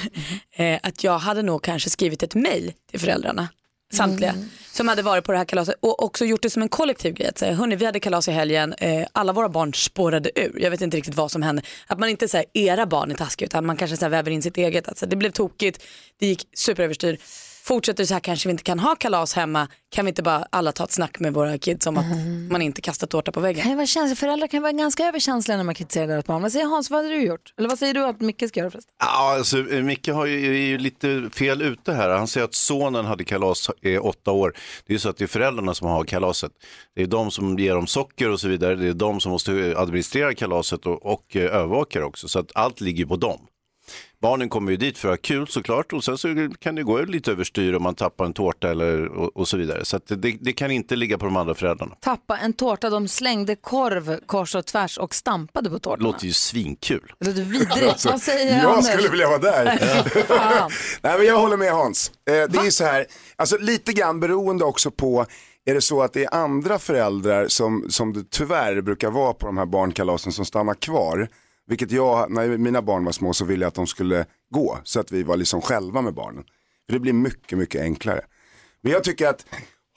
eh, att jag hade nog kanske skrivit ett mejl till föräldrarna, samtliga, som hade varit på det här kalaset och också gjort det som en kollektiv grej. Att säga, hörni vi hade kalas i helgen, eh, alla våra barn spårade ur. Jag vet inte riktigt vad som hände. Att man inte säger era barn är taskiga utan man kanske så här, väver in sitt eget. Alltså, det blev tokigt, det gick superöverstyr. Fortsätter så här kanske vi inte kan ha kalas hemma. Kan vi inte bara alla ta ett snack med våra kids om att man inte kastar tårta på väggen? Kan vara känsliga. Föräldrar kan vara ganska överkänsliga när man kritiserar deras barn. Vad säger Hans, vad hade du gjort? Eller vad säger du att Micke ska göra förresten? Ja, alltså, eh, Micke har ju, är ju lite fel ute här. Han säger att sonen hade kalas i åtta år. Det är ju så att det är föräldrarna som har kalaset. Det är de som ger dem socker och så vidare. Det är de som måste administrera kalaset och, och eh, övervaka det också. Så att allt ligger på dem. Barnen kommer ju dit för att ha kul såklart och sen så kan det gå lite överstyr om man tappar en tårta eller, och, och så vidare. Så att det, det kan inte ligga på de andra föräldrarna. Tappa en tårta, de slängde korv kors och tvärs och stampade på Det tårtorna. låter ju svinkul. Det låter vidrigt. Alltså, vad säger jag Anders? skulle vilja vara där. Nej, men jag håller med Hans. Eh, det är ju så här, alltså lite grann beroende också på, är det så att det är andra föräldrar som, som det tyvärr brukar vara på de här barnkalasen som stannar kvar. Vilket jag, när mina barn var små så ville jag att de skulle gå så att vi var liksom själva med barnen. För det blir mycket, mycket enklare. Men jag tycker att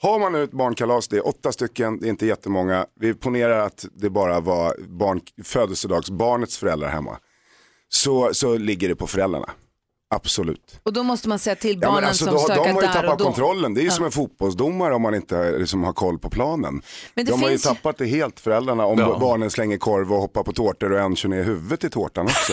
har man nu ett barnkalas, det är åtta stycken, det är inte jättemånga. Vi ponerar att det bara var barn, födelsedagsbarnets föräldrar hemma. Så, så ligger det på föräldrarna. Absolut. Och då måste man säga till Ja, barnen men alltså, som då, stökar de har ju där och tappat då. kontrollen. Det är ju Ja. som en fotbollsdomare om man inte liksom, har koll på planen. Men det de har ju finns tappat det helt föräldrarna om Ja. barnen slänger korv och hoppar på tårtor och en kör ner huvudet i tårtan också.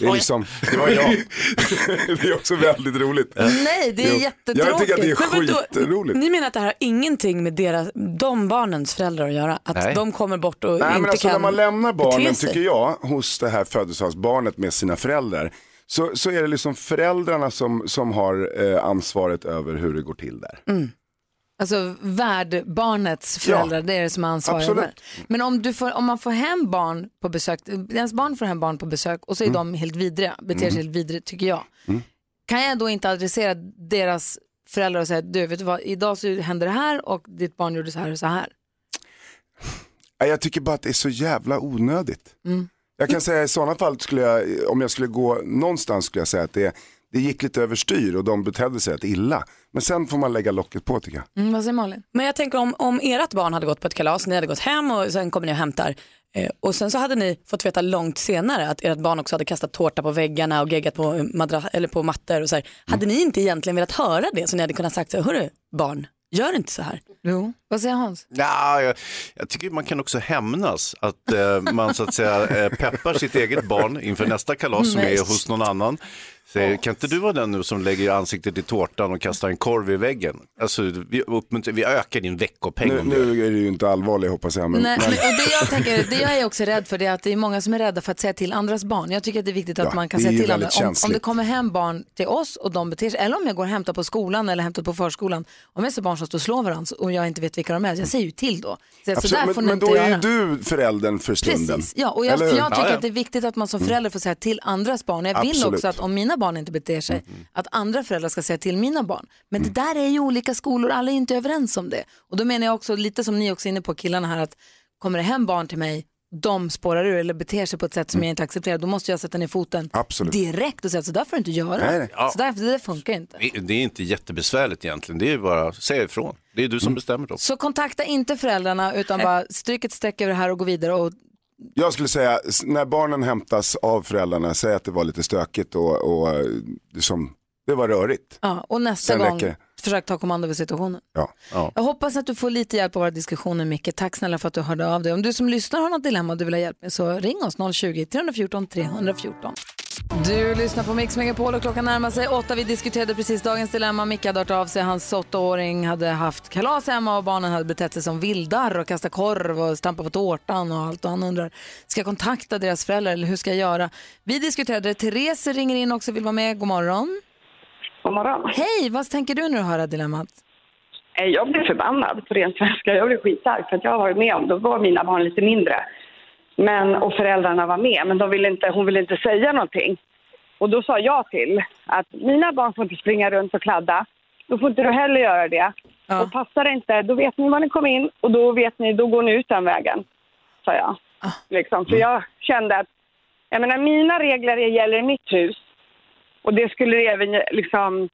Det är liksom, det var jag. det är också väldigt roligt. Nej, det är jättetråkigt. Jag tycker att det är skitroligt. Ni menar att det här har ingenting med deras, de barnens föräldrar att göra? Att Nej. de kommer bort och Nej, inte men alltså, kan när man lämnar barnen tycker jag hos det här födelsedagsbarnet med sina föräldrar så, så är det liksom föräldrarna som, som har eh, ansvaret över hur det går till där. Alltså värdbarnets föräldrar, det är det som är ansvariga absolut. över. Men om, du får, om man får hem barn på besök, ens barn får hem barn på besök och så är de helt vidriga, beter sig helt vidrigt tycker jag. Kan jag då inte adressera deras föräldrar och säga, du vet du vad, idag så hände det här och ditt barn gjorde så här och så här. Jag tycker bara att det är så jävla onödigt. Mm. Jag kan säga i sådana fall, skulle jag, om jag skulle gå någonstans skulle jag säga att det, det gick lite överstyr och de betedde sig rätt illa. Men sen får man lägga locket på tycker jag. Mm, vad säger Malin? Men jag tänker om, om ert barn hade gått på ett kalas, ni hade gått hem och sen kommer ni och hämtar eh, och sen så hade ni fått veta långt senare att ert barn också hade kastat tårta på väggarna och geggat på, madra- eller på mattor och så här. Hade ni inte egentligen velat höra det så ni hade kunnat sagt så här, hörru barn, Gör inte så här. Jo, vad säger Hans? Ja, jag, jag tycker man kan också hämnas att eh, man så att säga eh, peppar sitt eget barn inför nästa kalas som Nej. är hos någon annan. Säger, kan inte du vara den nu som lägger ansiktet i tårtan och kastar en korv i väggen? Alltså, vi, vi ökar din veckopeng. Nu, om du nu är det ju inte allvarligt hoppas jag. Men, Nej, men... och det, jag tänker, det jag är också rädd för det är att det är många som är rädda för att säga till andras barn. Jag tycker att det är viktigt att Ja, man kan säga till andra. Om, om det kommer hem barn till oss och de beter sig, eller om jag går och hämtar på skolan eller hämtar på förskolan. Om jag ser barn som står och slår varandra och jag inte vet vilka de är, jag säger ju till då. Så, så Absolut, där får men, men inte då är ju du föräldern för stunden. Precis, ja, och jag, för jag tycker Ja, ja. att det är viktigt att man som förälder får säga till andras barn. Jag vill Absolut. Mm, också att om mina barn inte beter sig, att andra föräldrar ska säga till mina barn. Men det där är ju olika skolor, alla är inte överens om det. Och då menar jag också, lite som ni också är inne på killarna här, att kommer det hem barn till mig, de spårar ur eller beter sig på ett sätt som jag inte accepterar, då måste jag sätta ner foten Mm. Absolut. direkt och säga att så där får du inte göra. Nej, nej. Ja. Så där, det där funkar inte. Det- Det är inte jättebesvärligt egentligen, det är bara att säga ifrån. Det är du som Mm. bestämmer då. Så kontakta inte föräldrarna utan bara stryk ett streck över det här och gå vidare. Och Jag skulle säga, när barnen hämtas av föräldrarna, säg att det var lite stökigt och, och eh, som, det var rörigt. Ja, och nästa Sen gång, försök ta kommando över situationen. Ja. Jag hoppas att du får lite hjälp av våra diskussioner, Micke. Tack snälla för att du hörde av dig. Om du som lyssnar har något dilemma du vill ha hjälp med så ring oss 020-314 314. Du lyssnar på Mix Megapol och klockan närmar sig åtta. Vi diskuterade precis dagens dilemma. Micke hade hört av sig. Hans åttaåring hade haft kalas hemma och barnen hade betett sig som vildar och kastat korv och stampat på tårtan och allt. Och han undrar, ska jag kontakta deras föräldrar eller hur ska jag göra? Vi diskuterade det. Therese ringer in också och vill vara med. God morgon. God morgon. Hej, vad tänker du när du hör dilemmat? Eh, Jag blir förbannad på ren svenska. Jag blir skitarg för att jag har varit med om Då var mina barn lite mindre. Men, och föräldrarna var med, men de ville inte, hon ville inte säga någonting. Och då sa jag till att mina barn får inte springa runt och kladda. Då får inte du heller göra det. Och passar det inte, då vet ni var ni kom in och då vet ni, då går ni ut den vägen. Sa jag. Liksom. För jag kände att, jag menar mina regler gäller i mitt hus. Och det skulle även liksom,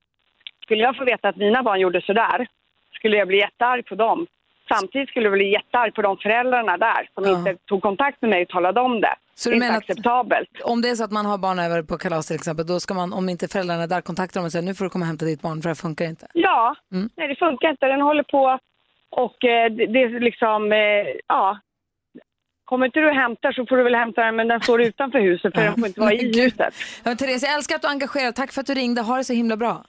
skulle jag få veta att mina barn gjorde sådär, skulle jag bli jättearg på dem. Samtidigt skulle jag bli jättearg på de föräldrarna där som inte tog kontakt med mig och talade om det. Så det du är inte acceptabelt. Om det är så att man har barn över på kalas till exempel, då ska man, om inte föräldrarna är där, kontakta dem och säga nu får du komma och hämta ditt barn för det här funkar inte. Ja, Mm. nej det funkar inte. Den håller på och eh, det, det är liksom, eh, ja. Kommer inte du och hämtar så får du väl hämta den men den står utanför huset för den får inte vara i huset. Ja, Therese, jag älskar att du är engagerad. Tack för att du ringde. Ha det så himla bra.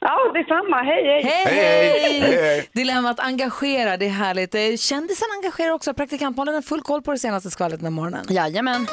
Ja, detsamma. Hej, hej. Hej, hej! Dilemmat engagera, det är härligt. Eh, Kändisen engagerar också. Praktikantmålen har full koll på det senaste skvallret den här morgonen. Jajamän.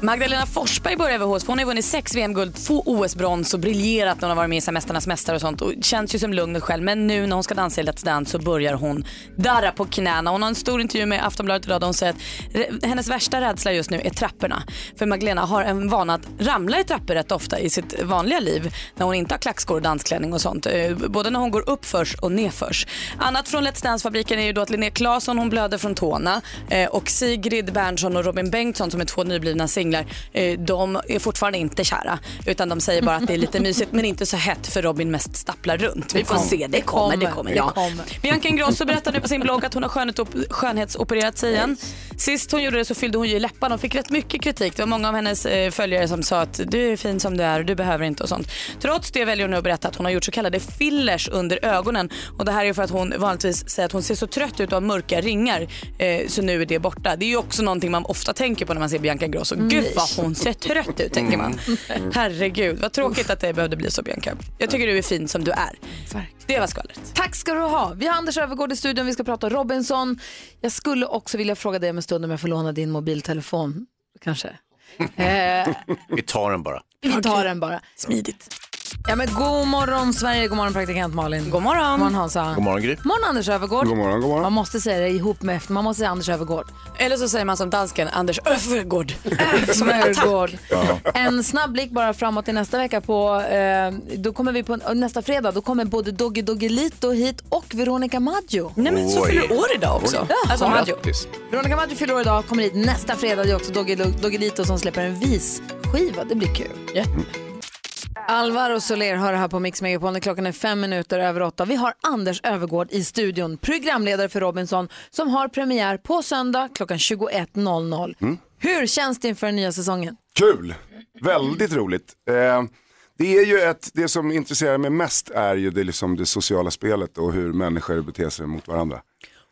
Magdalena Forsberg börjar över hos. Hon har vunnit sex VM-guld, två OS-brons och briljerat när hon har varit med i så Mästarnas mästare och sånt. Och känns ju som lugn och själv. Men nu när hon ska dansa i Let's Dance så börjar hon darra på knäna. Hon har en stor intervju med Aftonbladet idag där hon säger att hennes värsta rädsla just nu är trapporna. För Magdalena har en vana att ramla i trappor rätt ofta i sitt vanliga liv när hon inte har klackskor och dansklänning och sånt. Eh, både när hon går uppförs och nedförs. Annat från Let's Dance-fabriken är ju då att Linnea Claesson hon blöder från tårna eh, och Sigrid Bernson och Robin Bengtsson som är två nyblivna singlar eh, de är fortfarande inte kära utan de säger bara att det är lite mysigt men inte så hett för Robin mest stapplar runt. Vi får se, det kommer, det kommer. Ja. Bianca Ingrosso berättar nu på sin blogg att hon har skönhet- skönhetsopererat sig igen. Sist hon gjorde det så fyllde hon ju läpparna och fick rätt mycket kritik. Det var många av hennes eh, följare som sa att du är fin som du är och du behöver inte och sånt. Trots det väljer hon nu att berätta att hon har gjort så kallade fillers under ögonen och det här är för att hon vanligtvis säger att hon ser så trött ut och har mörka ringar eh, så nu är det borta. Det är ju också någonting man ofta tänker på när man ser Bianca Ingrosso. Gud vad hon ser trött ut tänker man. Mm. Herregud vad tråkigt att det behövde bli så Bianca. Jag tycker du är fin som du är. Det var skvallret. Tack ska du ha. Vi har Anders Övergård i studion. Vi ska prata Robinson. Jag skulle också vilja fråga dig om en stund om jag får låna din mobiltelefon. Kanske. Eh, Vi tar den bara. vi tar den bara. Smidigt. Ja, men god morgon Sverige, god morgon praktikant Malin. God morgon. God morgon Hansa. God morgon Gry. God morgon Anders Övergård. God morgon, god morgon. Man måste säga det ihop med efter. Man måste säga Anders Övergård. Eller så säger man som dansken Anders Öfvergård. Som Övergård. Ja. En snabb blick bara framåt till nästa vecka på, eh, då kommer vi på nästa fredag, då kommer både Doggy Doggelito hit och Veronica Maggio. Nej men så Oj. fyller år idag också. Jaha. Alltså Maggio. Grattis. Veronica Maggio fyller år idag, kommer hit nästa fredag. Det är också Doggy Doggelito som släpper en visskiva. Det blir kul. Alvaro Soler hör här på Mix Megapol klockan är fem minuter över åtta. Vi har Anders Övergård i studion, programledare för Robinson, som har premiär på söndag klockan 21.00. Hur känns det inför den nya säsongen? Kul, väldigt roligt. Eh, det är ju ett, det som intresserar mig mest är ju det, liksom det sociala spelet och hur människor beter sig mot varandra.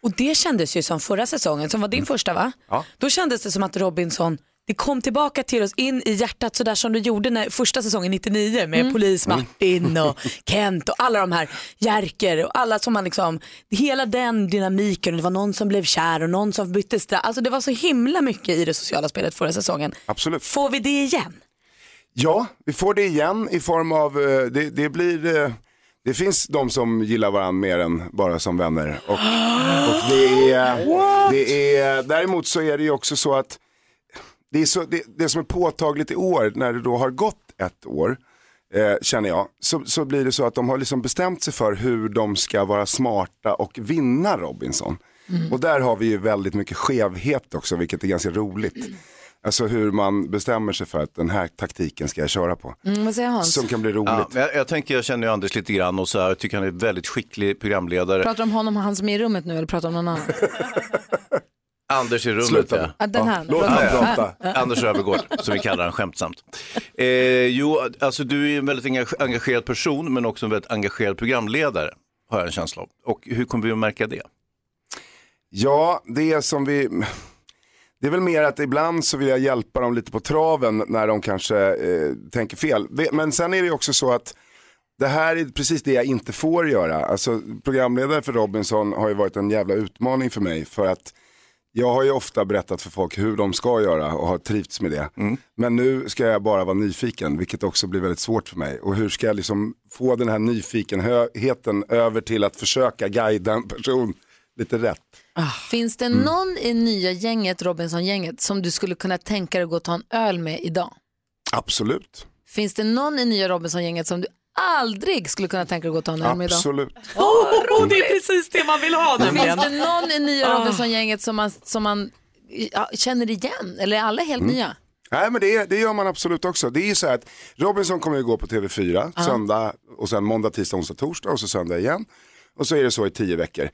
Och det kändes ju som förra säsongen, som var din första va? Ja. Då kändes det som att Robinson, det kom tillbaka till oss in i hjärtat sådär som du gjorde när första säsongen 99 med polis Martin och Kent och alla de här Jerker och alla som man liksom, hela den dynamiken, det var någon som blev kär och någon som bytte straff. Alltså det var så himla mycket i det sociala spelet förra säsongen. Absolut. Får vi det igen? Ja, vi får det igen i form av, eh, det, det blir, eh, det finns de som gillar varandra mer än bara som vänner. Och, och det, är, det är, däremot så är det ju också så att det, är så, det, det som är påtagligt i år, när det då har gått ett år, eh, känner jag, så, så blir det så att de har liksom bestämt sig för hur de ska vara smarta och vinna Robinson. Och där har vi ju väldigt mycket skevhet också, vilket är ganska roligt. Alltså hur man bestämmer sig för att den här taktiken ska jag köra på. Mm, vad säger Hans? Som kan bli roligt. Ja, jag, jag tänker, jag känner ju Anders lite grann och så här, jag tycker han är en väldigt skicklig programledare. Pratar du om honom och han som är i rummet nu eller pratar du om någon annan? Anders i rummet Sluta nu. ja. Ja, den här. Låt honom prata. Anders Övergård, som vi kallar han skämtsamt. Eh, jo, alltså du är en väldigt engage- engagerad person, men också en väldigt engagerad programledare, har jag en känsla av. Och hur kommer vi att märka det? Ja, det är som vi... Det är väl mer att ibland så vill jag hjälpa dem lite på traven när de kanske eh, tänker fel. Men sen är det också så att det här är precis det jag inte får göra. Alltså programledare för Robinson har ju varit en jävla utmaning för mig för att jag har ju ofta berättat för folk hur de ska göra och har trivts med det. Men nu ska jag bara vara nyfiken, vilket också blir väldigt svårt för mig. Och hur ska jag liksom få den här nyfikenheten över till att försöka guida en person lite rätt? Finns det någon i nya gänget, Robinson-gänget, som du skulle kunna tänka dig att gå och ta en öl med idag? Absolut. Finns det någon i nya Robinson-gänget som du aldrig skulle kunna tänka dig att gå och ta en öl med idag? Absolut. Oh, det är precis det man vill ha nämligen. Finns det någon i nya Ah. Robinson-gänget som man, som man ja, känner igen? Eller är alla helt Mm. nya? Nej men det, är- det gör man absolut också. Det är ju så här att Robinson kommer ju gå på TV4 Ja. söndag och sen måndag, tisdag, onsdag, torsdag och så söndag igen. Och så är det så i tio veckor.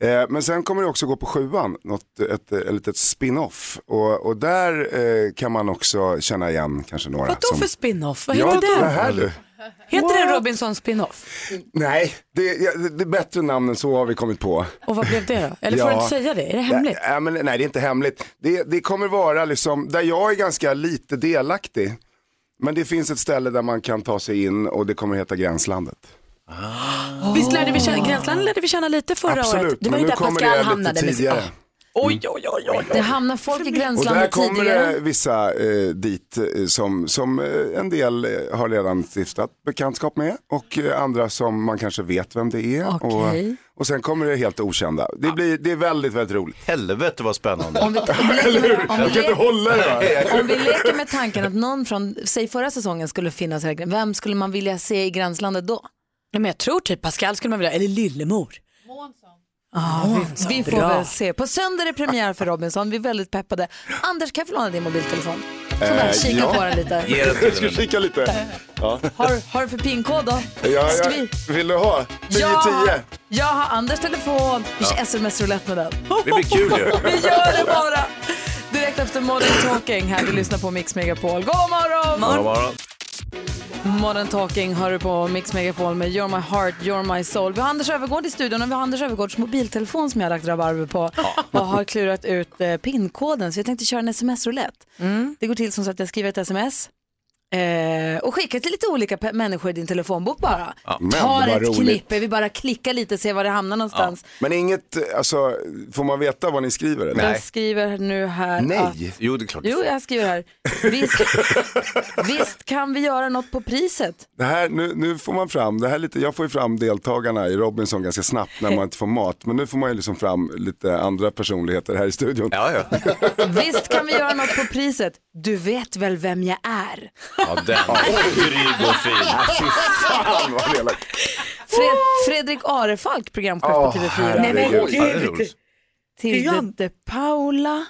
Eh, men sen kommer det också gå på sjuan, något, ett, ett litet spin-off. Och, och där eh, kan man också känna igen kanske några. Vadå som... för spin-off? Vad ja, heter det den? här du. Heter den Robinson spin-off? Nej, det, ja, det är bättre namn än så har vi kommit på. Och vad blev det då? Eller får du inte säga det? Är det hemligt? Nej, men, nej, det är inte hemligt. Det, det kommer vara liksom, där jag är ganska lite delaktig. Men det finns ett ställe där man kan ta sig in och det kommer heta Gränslandet. Visst lärde vi känna, Gränsland lärde vi känna lite förra året. Absolut, Det var men ju nu där kommer Pascal det hamnade lite med sin... tidigare. Oj, oj, oj, oj. Det hamnar folk i Och där gränslandet kommer tidigare. det vissa eh, dit eh, som, som eh, en del eh, har redan stiftat bekantskap med och eh, andra som man kanske vet vem det är. Okej. Och, och sen kommer det helt okända. Det, blir, det är väldigt, väldigt roligt. Helvete vad spännande. Om vi, Eller hur? om Jag kan vi- inte hålla det. va? Om vi leker med tanken att någon från, säg förra säsongen skulle finnas här, vem skulle man vilja se i gränslandet då? Ja, men jag tror typ Pascal skulle man vilja, eller Lillemor. Ah, vi, vi får Bra. väl se. På söndag är det premiär för Robinson. Vi är väldigt peppade. Anders, kan jag få låna din mobiltelefon? Sådär, Eh, kika ja. på den lite. Ge den Jag ska kika lite. Ja. Har, har du för pinkod då? Ja, ja. vi? Vill du ha? 10-10? Ja, jag har Anders telefon. Vi kör sms-roulette med den. Det blir kul ju. Vi gör det bara. Direkt efter Modern Talking här. Vi lyssnar på Mix Megapol. God morgon! Ja, bara. Modern Talking hör du på Mix Megapol med You're My Heart, You're My Soul. Vi har Anders Övergård i studion och vi har Anders Övergårds mobiltelefon som jag har lagt rabarber på och har klurat ut eh, pinkoden så jag tänkte köra en sms-roulette. Det går till som så att jag skriver ett sms eh, och skickar till lite olika pe- människor i din telefonbok bara. Men Tar vad ett roligt. knippe, vi bara klickar lite se var det hamnar någonstans. Men inget, alltså, får man veta vad ni skriver? Eller? Jag skriver nu här att Nej. Jo, det är klart. Jo, jag skriver här. Visst, visst kan vi göra något på priset? Det här, nu, nu får man fram, det här är lite, jag får ju fram deltagarna i Robinson ganska snabbt när man inte får mat. Men nu får man ju liksom fram lite andra personligheter här i studion. Ja, ja. Visst kan vi göra något på priset? Du vet väl vem jag är? Ja den. Dryg och fin. Fy fan vad elakt. Fred, Fredrik Arefalk, programchef på TV4. herregud. Ja, det är roligt. Till de Paula.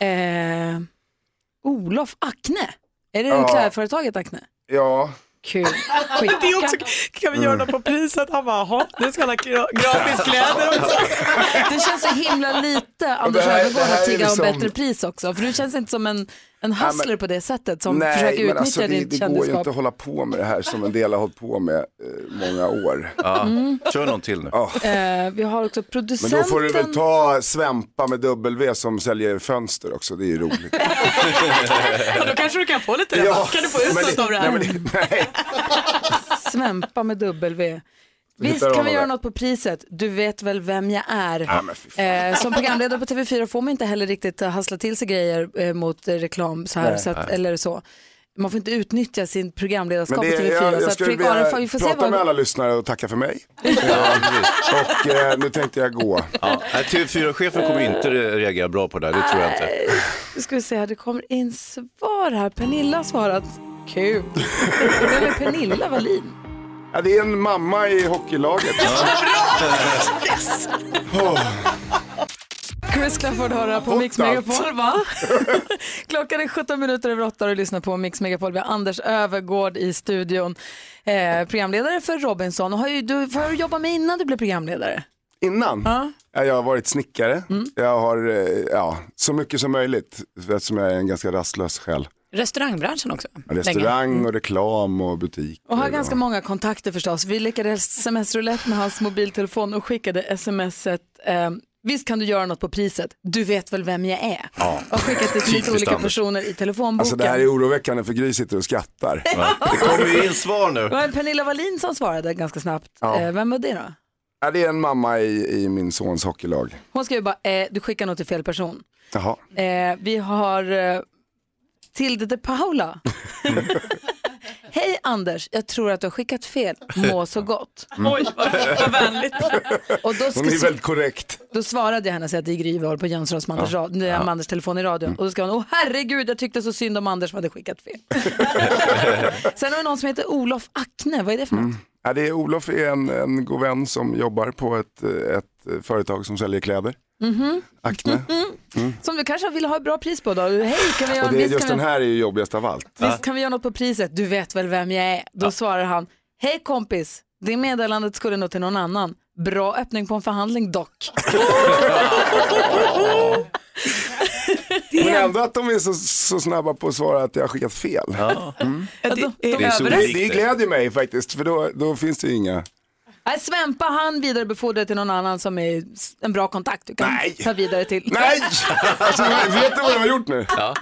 Eh, Olof Acne. Är det Ja. klädföretaget Acne? Ja, Kul. Det är också, kan vi göra något på priset? Han bara, jaha, nu ska han ha gra- gratis kläder också. Det känns så himla lite Anders det Öfvergård här att är tigga om liksom- bättre pris också. För du känns inte som en, en Nej, men- hustler på det sättet som Nej, försöker men utnyttja alltså, det, ditt det går ju kändisskap. inte att hålla på med det här som en del har hållit på med eh, många år. Ja. Mm. Kör någon till nu. Ja. Eh, vi har också Men producenten. då får du väl ta Svempa med W som säljer fönster också, det är ju roligt. då kanske du kan få lite rabatt. Kan du få ut men något det- av det nej, här? men det- nej. Svempa med W. Vi Visst kan vi göra något på priset. Du vet väl vem jag är. Ja. Eh, som programledare på TV4 får man inte heller riktigt eh, hassla till sig grejer eh, mot eh, reklam så här, Nej. så att, Nej. eller så. Man får inte utnyttja sin programledarskap Men på det, TV4. jag, så jag att skulle Fredrik vilja Arenfall, vi får se prata vad... med alla lyssnare och tacka för mig. Eh, och eh, nu tänkte jag gå. Ja, nej, TV4-chefen kommer inte re- reagera bra på det här, det tror jag inte. Nu ska vi se här, det kommer in svar här. Pernilla har svarat. Kul. Vem är Pernilla Wallin? Ja, det är en mamma i hockeylaget. Yes! Chris Clafford hör här på Mix. Megapol, va? Klockan är 17 minuter över 8 och du lyssnar på Mix Megapol. Vi har Anders Övergård i studion. Eh, programledare för Robinson. Och har ju, du, vad har du jobbat med innan du blev programledare? Innan? Ja, Jag har varit snickare. Jag har, eh, ja, så mycket som möjligt. Eftersom jag är en ganska rastlös själ. Restaurangbranschen också. Restaurang och reklam och butik. Och har ganska många kontakter förstås. Vi lyckades sms-roulette med hans mobiltelefon och skickade smset. Eh, Visst kan du göra något på priset? Du vet väl vem jag är? Ja. Och skickat det till lite olika personer i telefonboken. Alltså det här är oroväckande för Gry sitter och skrattar. Det kommer ju in svar Det nu. var Pernilla Wallin som svarade ganska snabbt. Ja. Eh, vem var det då? Ja, det är en mamma i, i min sons hockeylag. Hon skrev bara, eh, du skickar nog till fel person. Jaha. Eh, vi har eh, Tilde de Paula. Hej Anders, jag tror att du har skickat fel. Må så gott. Mm. Oj, vad, vänligt. Och då, Hon är väldigt korrekt. då svarade jag henne och sa att det är Gry vi har på Jönssons med Anders, Ja. med Ja. Anders telefon i radion. Och då skrev hon, åh herregud jag tyckte så synd om Anders som hade skickat fel. Sen har vi någon som heter Olof Acne, vad är det för något? Mm. Ja, det är, Olof är en, en god vän som jobbar på ett, ett företag som säljer kläder. Mhm. Acne. Mm. Som du kanske vill ha ett bra pris på då? Hej, kan vi göra, Och det, visst, just kan den vi, här är ju jobbigast av allt. visst kan vi göra något på priset? Du vet väl vem jag är? Då svarar han, hej kompis, det meddelandet skulle nog till någon annan. Bra öppning på en förhandling dock. Men ändå att de är så, så snabba på att svara att jag har skickat fel. Mm. Ja, de, de, Det, det, det glädjer mig faktiskt, för då, då finns det ju inga... Nej, Svempa han vidarebefordrar till någon annan som är en bra kontakt du kan Nej. ta vidare till. Nej! Alltså, vet du vad jag har gjort nu? Ja.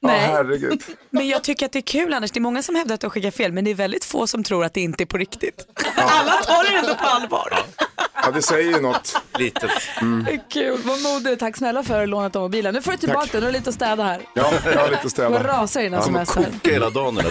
Nej. herregud. Men jag tycker att det är kul Anders, det är många som hävdar att du har skickat fel men det är väldigt få som tror att det inte är på riktigt. Alla tar det ändå på allvar. Ja, det säger ju något. Litet. Är Kul, vad modig. Tack snälla för lånet av mobilen. Nu får du tillbaka den, du har lite att städa här. Ja, jag har lite att städa. Vad rasar i dina Han kommer sms här. koka hela dagen den.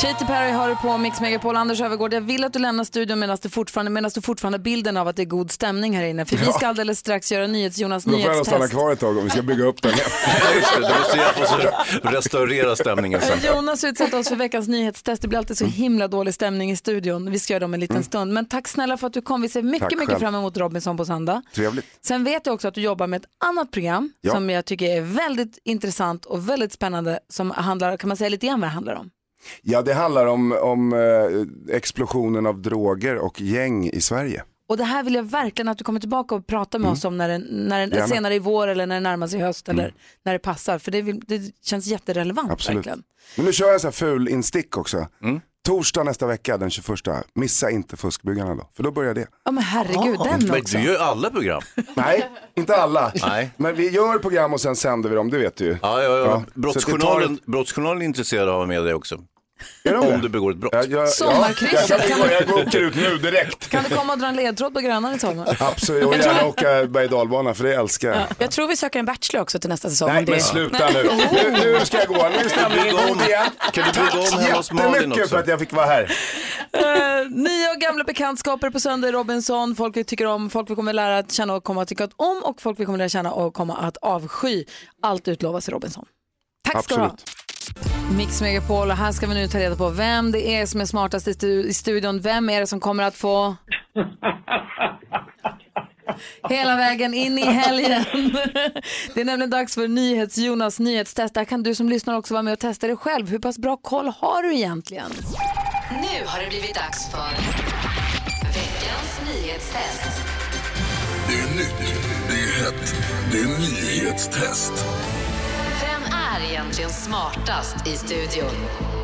Katy Perry har du på Mix Megapol. Anders Övergård, jag vill att du lämnar studion medan du fortfarande, medan du fortfarande har bilden av att det är god stämning här inne. För vi ska alldeles strax göra NyhetsJonas Då får jag stanna nyhetstest. kvar ett tag om vi ska bygga upp den. Just det, du måste hjälpa oss att restaurera stämningen sen. Eh, Jonas utsatte oss för veckans nyhetstest. Det blir alltid så himla dålig stämning i studion. Vi ska göra dem en liten stund. Men tack snälla för att du kom. Vi ser mycket, Mm. Tack mycket själv. fram emot Robinson på söndag. Trevligt. Sen vet jag också att du jobbar med ett annat program Ja. som jag tycker är väldigt intressant och väldigt spännande som handlar, kan man säga lite grann vad det handlar om? Ja, det handlar om, om eh, explosionen av droger och gäng i Sverige. Och det här vill jag verkligen att du kommer tillbaka och pratar med oss om när det, när det, Mm. Gärna. senare i vår eller när det närmar sig höst eller när det passar. För det, vill, det känns jätterelevant Absolut. verkligen. Men nu kör jag en sån här ful instick också. Torsdag nästa vecka, den 21. Missa inte fuskbyggarna då, för då börjar det. Ja men herregud, den Men också. du gör alla program. Nej, inte alla. Nej. Men vi gör program och sen sänder vi dem, det vet du ju. Ja, ja, ja. Ja, så Brottsjournalen, det tar Brottsjournalen är intresserad av att ha med dig också. Om du begår ett brott. Jag, jag, Sommarkrysset, jag, kan jag går åker ut nu direkt. Kan du komma och dra en ledtråd på Grönan i sommar? Absolut, och gärna åka berg dalbana för det älskar jag. Jag tror vi söker en bachelor också till nästa säsong. Nej men sluta nu. nu. Nu ska jag gå, nu är stämningen god igen. Kan du bygga om hemma hos Malin Jättemycket också? för att jag fick vara här. Uh, nya och gamla bekantskaper på söndag i Robinson. Folk vi tycker om, folk vi kommer lära att känna och komma att tycka om och folk vi kommer lära känna och komma att avsky. Allt utlovas i Robinson. Tack ska du ha. Mix Megapol och här ska vi nu ta reda på vem det är som är smartast i, stu- i studion. Vem är det som kommer att få hela vägen in i helgen. Det är nämligen dags för NyhetsJonas nyhetstest. Där kan du som lyssnar också vara med och testa dig själv. Hur pass bra koll har du egentligen? Nu har det blivit dags för veckans nyhetstest. Det är nytt, det är hett, det är nyhetstest. Är egentligen smartast i studion?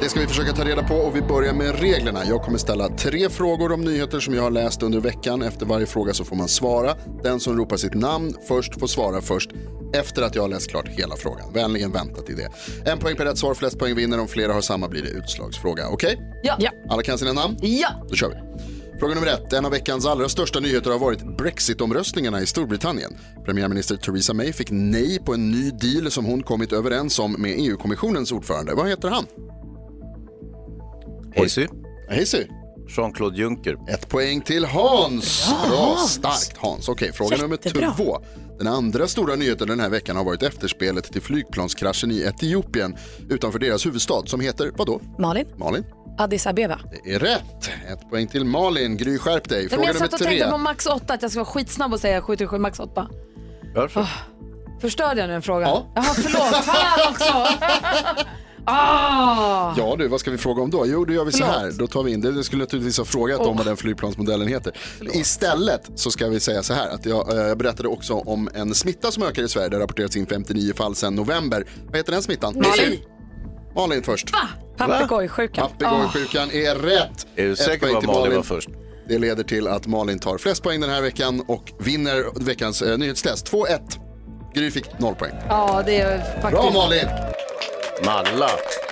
Det ska vi försöka ta reda på och vi börjar med reglerna. Jag kommer ställa tre frågor om nyheter som jag har läst under veckan. Efter varje fråga så får man svara. Den som ropar sitt namn först får svara först efter att jag har läst klart hela frågan. Vänligen vänta till det. En poäng per rätt svar, flest poäng vinner. Om flera har samma blir det utslagsfråga. Okej? Ja. ja. Alla kan sina namn? Ja. Då kör vi. Fråga nummer ett. En av veckans allra största nyheter har varit Brexit-omröstningarna i Storbritannien. Premiärminister Theresa May fick nej på en ny deal som hon kommit överens om med EU-kommissionens ordförande. Vad heter han? Hazy. Hazy. Jean-Claude Juncker. Ett poäng till Hans. Ja, Bra, Hans. starkt Hans. Okej, fråga Jättebra. nummer två. Den andra stora nyheten den här veckan har varit efterspelet till flygplanskraschen i Etiopien utanför deras huvudstad som heter vadå? Malin? Malin? Addis Abeba. Det är rätt. Ett poäng till Malin. Gry, skärp dig. Nej, men Fråga jag nummer satt och tre. tänkte på max 8, att jag ska vara skitsnabb och säga 7 max 8. Varför? Förstörde jag nu en fråga? Ja. Jaha, förlåt. Fan också! ah! Ja du, vad ska vi fråga om då? Jo, då gör vi så här. Förlåt. Då tar vi in det. Du skulle naturligtvis ha frågat om Åh. vad den flygplansmodellen heter. Istället så ska vi säga så här att jag, eh, jag berättade också om en smitta som ökar i Sverige. Det har rapporterats in 59 fall sedan november. Vad heter den smittan? Malin. Malin först. Papegojsjukan. Papegojsjukan är rätt. Är du säker på att Malin var först? Det leder till att Malin tar flest poäng den här veckan och vinner veckans eh, nyhetstest. 2-1. Gry fick noll poäng. Ja, det är faktiskt... Bra Malin! Malla.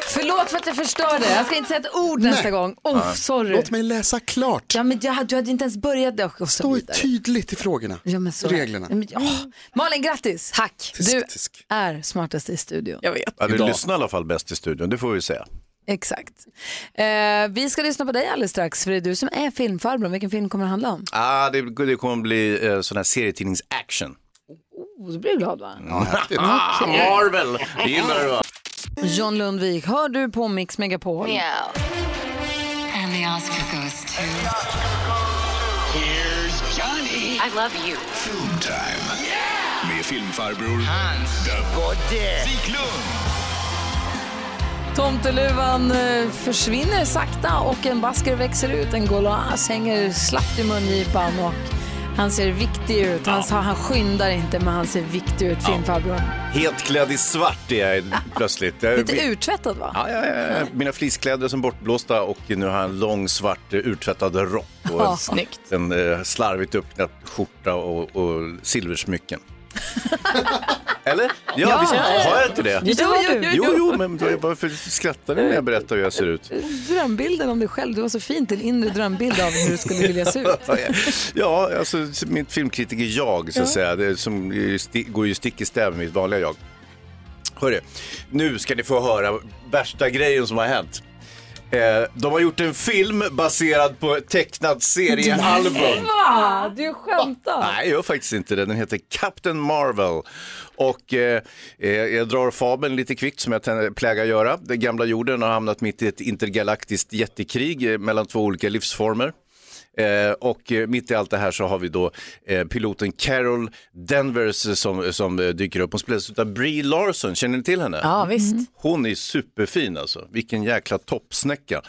Förlåt för att jag förstörde. Jag ska inte säga ett ord Nej. nästa gång. Oh, Ja. sorry. Låt mig läsa klart. Ja, men jag, du hade inte ens börjat. Det och så Stå vidare. tydligt i frågorna. Ja, men så Reglerna. Ja, men, ja. Malin, grattis. Tack. Du är smartast i studion. Jag vet. Ja, du Idag. lyssnar i alla fall bäst i studion, det får vi säga. Exakt. Eh, vi ska lyssna på dig alldeles strax, för det är du som är filmfarbrorn. Vilken film kommer det handla om? Ah, det, det kommer bli eh, sån här serietidnings-action. Oh, du blir glad va? Ah, Marvel! Det gillar du va? John Lundvik, hör du på Mix Megapol? And the Oscar goes to... Here's Johnny. I love you. Filmtime. Med filmfarbror Hans Godde Wiklund. Tomteluvan eh, försvinner sakta och en basker växer ut. En golas hänger slappt i mungipan och han ser viktig ut. Han, sa, han skyndar inte men han ser viktig ut, filmfarbrorn. Helt klädd i svart är jag plötsligt. Jag- Lite urtvättad va? Ja, ja, ja. Mina fleecekläder är som bortblåsta och nu har jag en lång svart urtvättad rock och en, en eh, slarvigt uppknäppt skjorta och, och silversmycken. Eller? Ja, Ja. visst, har jag inte det? Jo, jo, jo, Jo, men varför skrattar ni när jag berättar hur jag ser ut? Drömbilden om dig själv, du var så fint, en inre drömbild av hur du skulle vilja se ut. Ja, alltså mitt filmkritiker jag, så att säga, det som går ju stick i stäv med mitt vanliga jag. Hörru, nu ska ni få höra värsta grejen som har hänt. Eh, de har gjort en film baserad på ett tecknat seriealbum. Va? Du skämtar? Nej, jag gör faktiskt inte det. Den heter Captain Marvel. Och eh, eh, jag drar fabeln lite kvickt som jag plägar göra. Den gamla jorden har hamnat mitt i ett intergalaktiskt jättekrig eh, mellan två olika livsformer. Eh, och mitt i allt det här så har vi då eh, piloten Carol Danvers eh, som, som eh, dyker upp. Hon spelas av Brie Larson, känner ni till henne? Ja, visst. Hon är superfin alltså. Vilken jäkla toppsnäcka.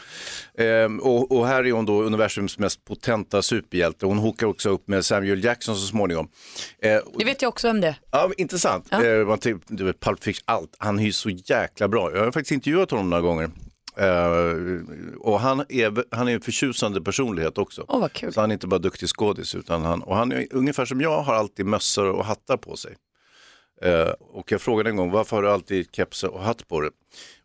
Ehm, och, och här är hon då universums mest potenta superhjälte. Hon hookar också upp med Samuel Jackson så småningom. Det vet jag också om det. Ja, intressant. Eh, man typ, du vet, Pulp Fiction, allt. Han är ju så jäkla bra. Jag har faktiskt intervjuat honom några gånger. Eh, och han är, han är en förtjusande personlighet också. Åh, vad kul. Så han är inte bara duktig skådis, utan han, och han är ungefär som jag, har alltid mössor och hattar på sig. Eh, och jag frågade en gång, varför har du alltid keps och hatt på dig?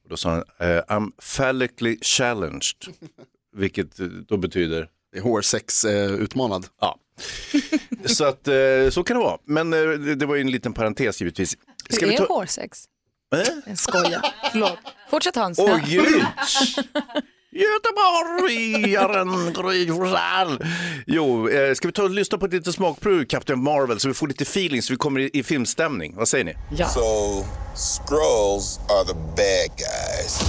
Och då sa han, eh, I'm phallically challenged. Vilket då betyder? Det är hårsex-utmanad. Ja. så att så kan det vara. Men det, det var ju en liten parentes givetvis. Hur är hårsex? Eh? Jag skojar. Förlåt. Fortsätt Hans. Åh gud! Göteborgaren Gry Forssell. Jo, eh, ska vi ta och lyssna på ett litet smakprov Captain Marvel så vi får lite feeling så vi kommer i, i filmstämning. Vad säger ni? So, Skrulls are the bad guys.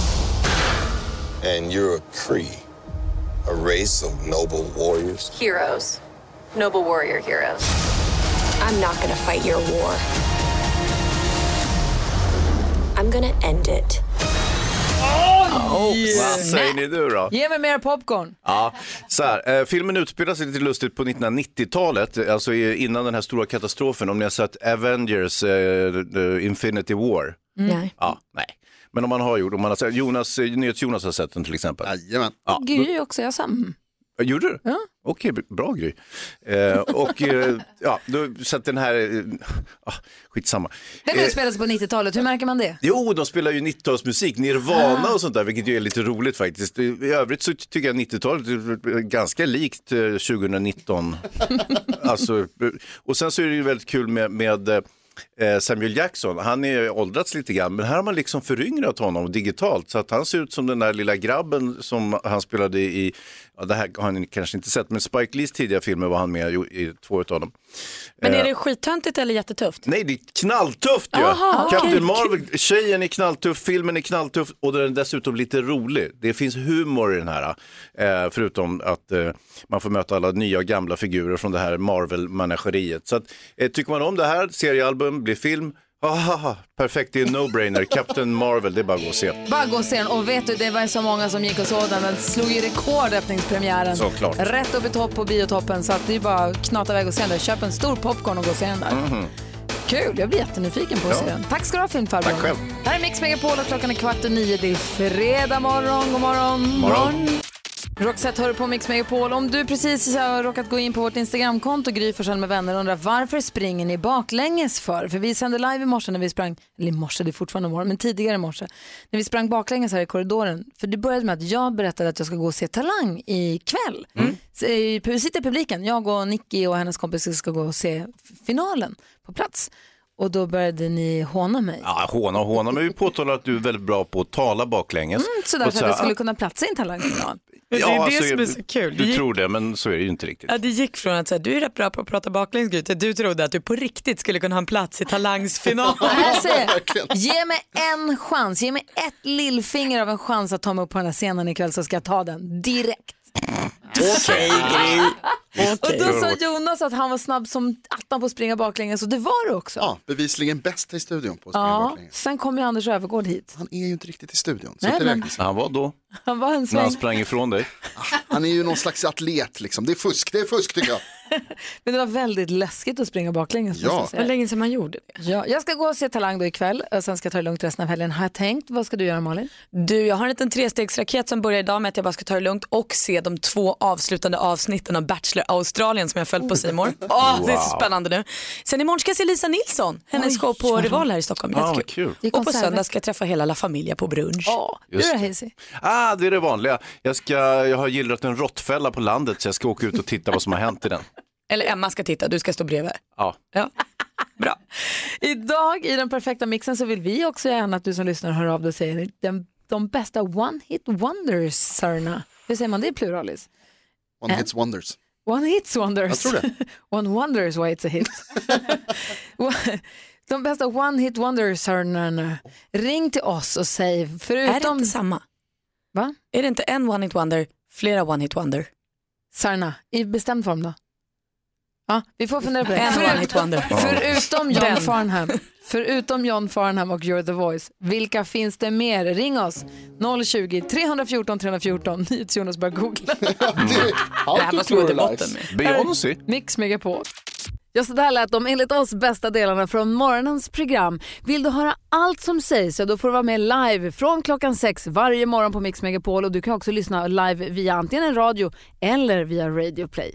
And you're a Kree, a race of noble warriors. Heroes. Noble warrior heroes. I'm not gonna fight your war. I'm gonna end it. Vad säger ni nu då? Ge mig mer popcorn. Ja, så här, eh, filmen utspelar sig lite lustigt på 1990-talet, alltså i- innan den här stora katastrofen. Om ni har sett Avengers, eh, the Infinity War. Nej. Ja, nej. Men om man har gjort, om man har sett, Jonas, eh, NyhetsJonas har sett den till exempel. Jajamän. Ja, Gry också, jag sa mm. Ja, Gjorde du? Ja. Okej, bra Gry. Eh, och eh, ja, då, så att den här, eh, ah, skitsamma. Den Eh, utspelades på 90-talet, hur märker man det? Jo, de spelar ju 90-talsmusik, Nirvana och sånt där, vilket ju är lite roligt faktiskt. I övrigt så tycker jag 90-talet är ganska likt eh, 2019. alltså, eh, och sen så är det ju väldigt kul med, med eh, Samuel Jackson. Han är åldrats lite grann, men här har man liksom föryngrat honom digitalt så att han ser ut som den där lilla grabben som han spelade i, ja, det här har ni kanske inte sett, men Spike Lees tidiga filmer var han med i, två av dem. Men Eh, är det skittöntigt eller jättetufft? Nej, det är knalltufft ju. Okej, Captain Marvel, tjejen är knalltuff, filmen är knalltuff och den är dessutom lite rolig. Det finns humor i den här, eh, förutom att eh, man får möta alla nya och gamla figurer från det här Marvel-manageriet. Så att, eh, tycker man om det här, seriealbum, blir film, Ahaha, perfekt, det är en no-brainer. Captain Marvel, det är bara att gå och se. Bara gå och se den. Och vet du, det var så många som gick och såg den. Den slog ju rekord öppningspremiären. Såklart. Rätt upp i topp på biotoppen. Så att det är bara att knata iväg och se den där. Köp en stor popcorn och gå och se den där. Mhm. Kul, jag blir jättenyfiken på att Ja. se den. Tack ska du ha filmfarbror. Tack själv. Här är Mix Megapol och klockan är kvart och nio. Det är fredag morgon. God morgon. Morgon. Roxette hör på Mix Megapol. Om du precis har råkat gå in på vårt Instagramkonto Gry Forssell med vänner och undrar varför springer ni baklänges för? För vi sände live i morse när vi sprang, eller i morse, det är fortfarande morgon, men tidigare i morse, när vi sprang baklänges här i korridoren. För det började med att jag berättade att jag ska gå och se Talang ikväll. Så, eh, sitter i publiken, jag och Nicky och hennes kompis ska gå och se finalen på plats. Och då började ni håna mig. Ja, håna och håna, men vi påtalar att du är väldigt bra på att tala baklänges. Mm, sådär Och för att jag så- skulle kunna platsa i en talangfinal. Men det är det som är så kul. Du gick- tror det, men så är det ju inte riktigt. Ja, det gick från att så här, du är rätt bra på att prata baklänges Gry, till att du trodde att du på riktigt skulle kunna ha en plats i talangsfinalen. Jag säger, ge mig en chans, ge mig ett lillfinger av en chans att ta mig upp på den här scenen ikväll så ska jag ta den direkt. Okej, Gry. Och då sa Jonas att han var snabb som attan på att springa baklänges och det var du också. Ja, bevisligen bäst i studion på att springa Ja, baklänges. sen kom ju Anders Övergård hit. Han är ju inte riktigt i studion. Så Nej, det men-. Han var då, Han var en när han sprang ifrån dig. Han är ju någon slags atlet liksom. Det är fusk, det är fusk tycker jag. Men det var väldigt läskigt att springa baklänges. Ja. Vad länge sedan man gjorde det. Ja, jag ska gå och se Talang då ikväll och sen ska jag ta det lugnt resten av helgen har jag tänkt. Vad ska du göra Malin? Du, jag har en liten trestegsraket som börjar idag med att jag bara ska ta det lugnt och se de två avslutande avsnitten av Bachelor Australien som jag följt på Simor. Åh, Det är så spännande nu. Sen imorgon ska jag se Lisa Nilsson, hennes show på Rival här i Stockholm. Ah, vad Jättekul. kul. Det är Och på söndag ska jag träffa hela La Familia på brunch. Ja, du Just då det. Hazy? Ah, det är det vanliga. Jag, ska, jag har gillrat en råttfälla på landet så jag ska åka ut och titta vad som har hänt i den. Eller Emma ska titta, du ska stå bredvid. Ja. Ja. Bra. Idag i den perfekta mixen så vill vi också gärna att du som lyssnar hör av dig och säger den, de bästa one hit wondersarna. Hur säger man det i pluralis? One hits wonders. One hits wonders. Jag tror det. one wonders why it's a hit. de bästa one hit wondersarna. Ring till oss och säg förutom... Är det inte samma? Va? Är det inte en one hit wonder, flera one hit wonder? Sarna, i bestämd form då? Ja, vi får fundera på det. Wonder. Förutom John. Farnham, förutom John Farnham och You're the voice, vilka finns det mer? Ring oss, 020-314 314. Jonas börjar googla. Det här måste gå till pluralize. botten med. Beyoncé. Mix Megapol. Ja, så där lät de enligt oss bästa delarna från morgonens program. Vill du höra allt som sägs så då får du vara med live från klockan sex varje morgon på Mix Megapol och du kan också lyssna live via antingen en radio eller via Radio Play.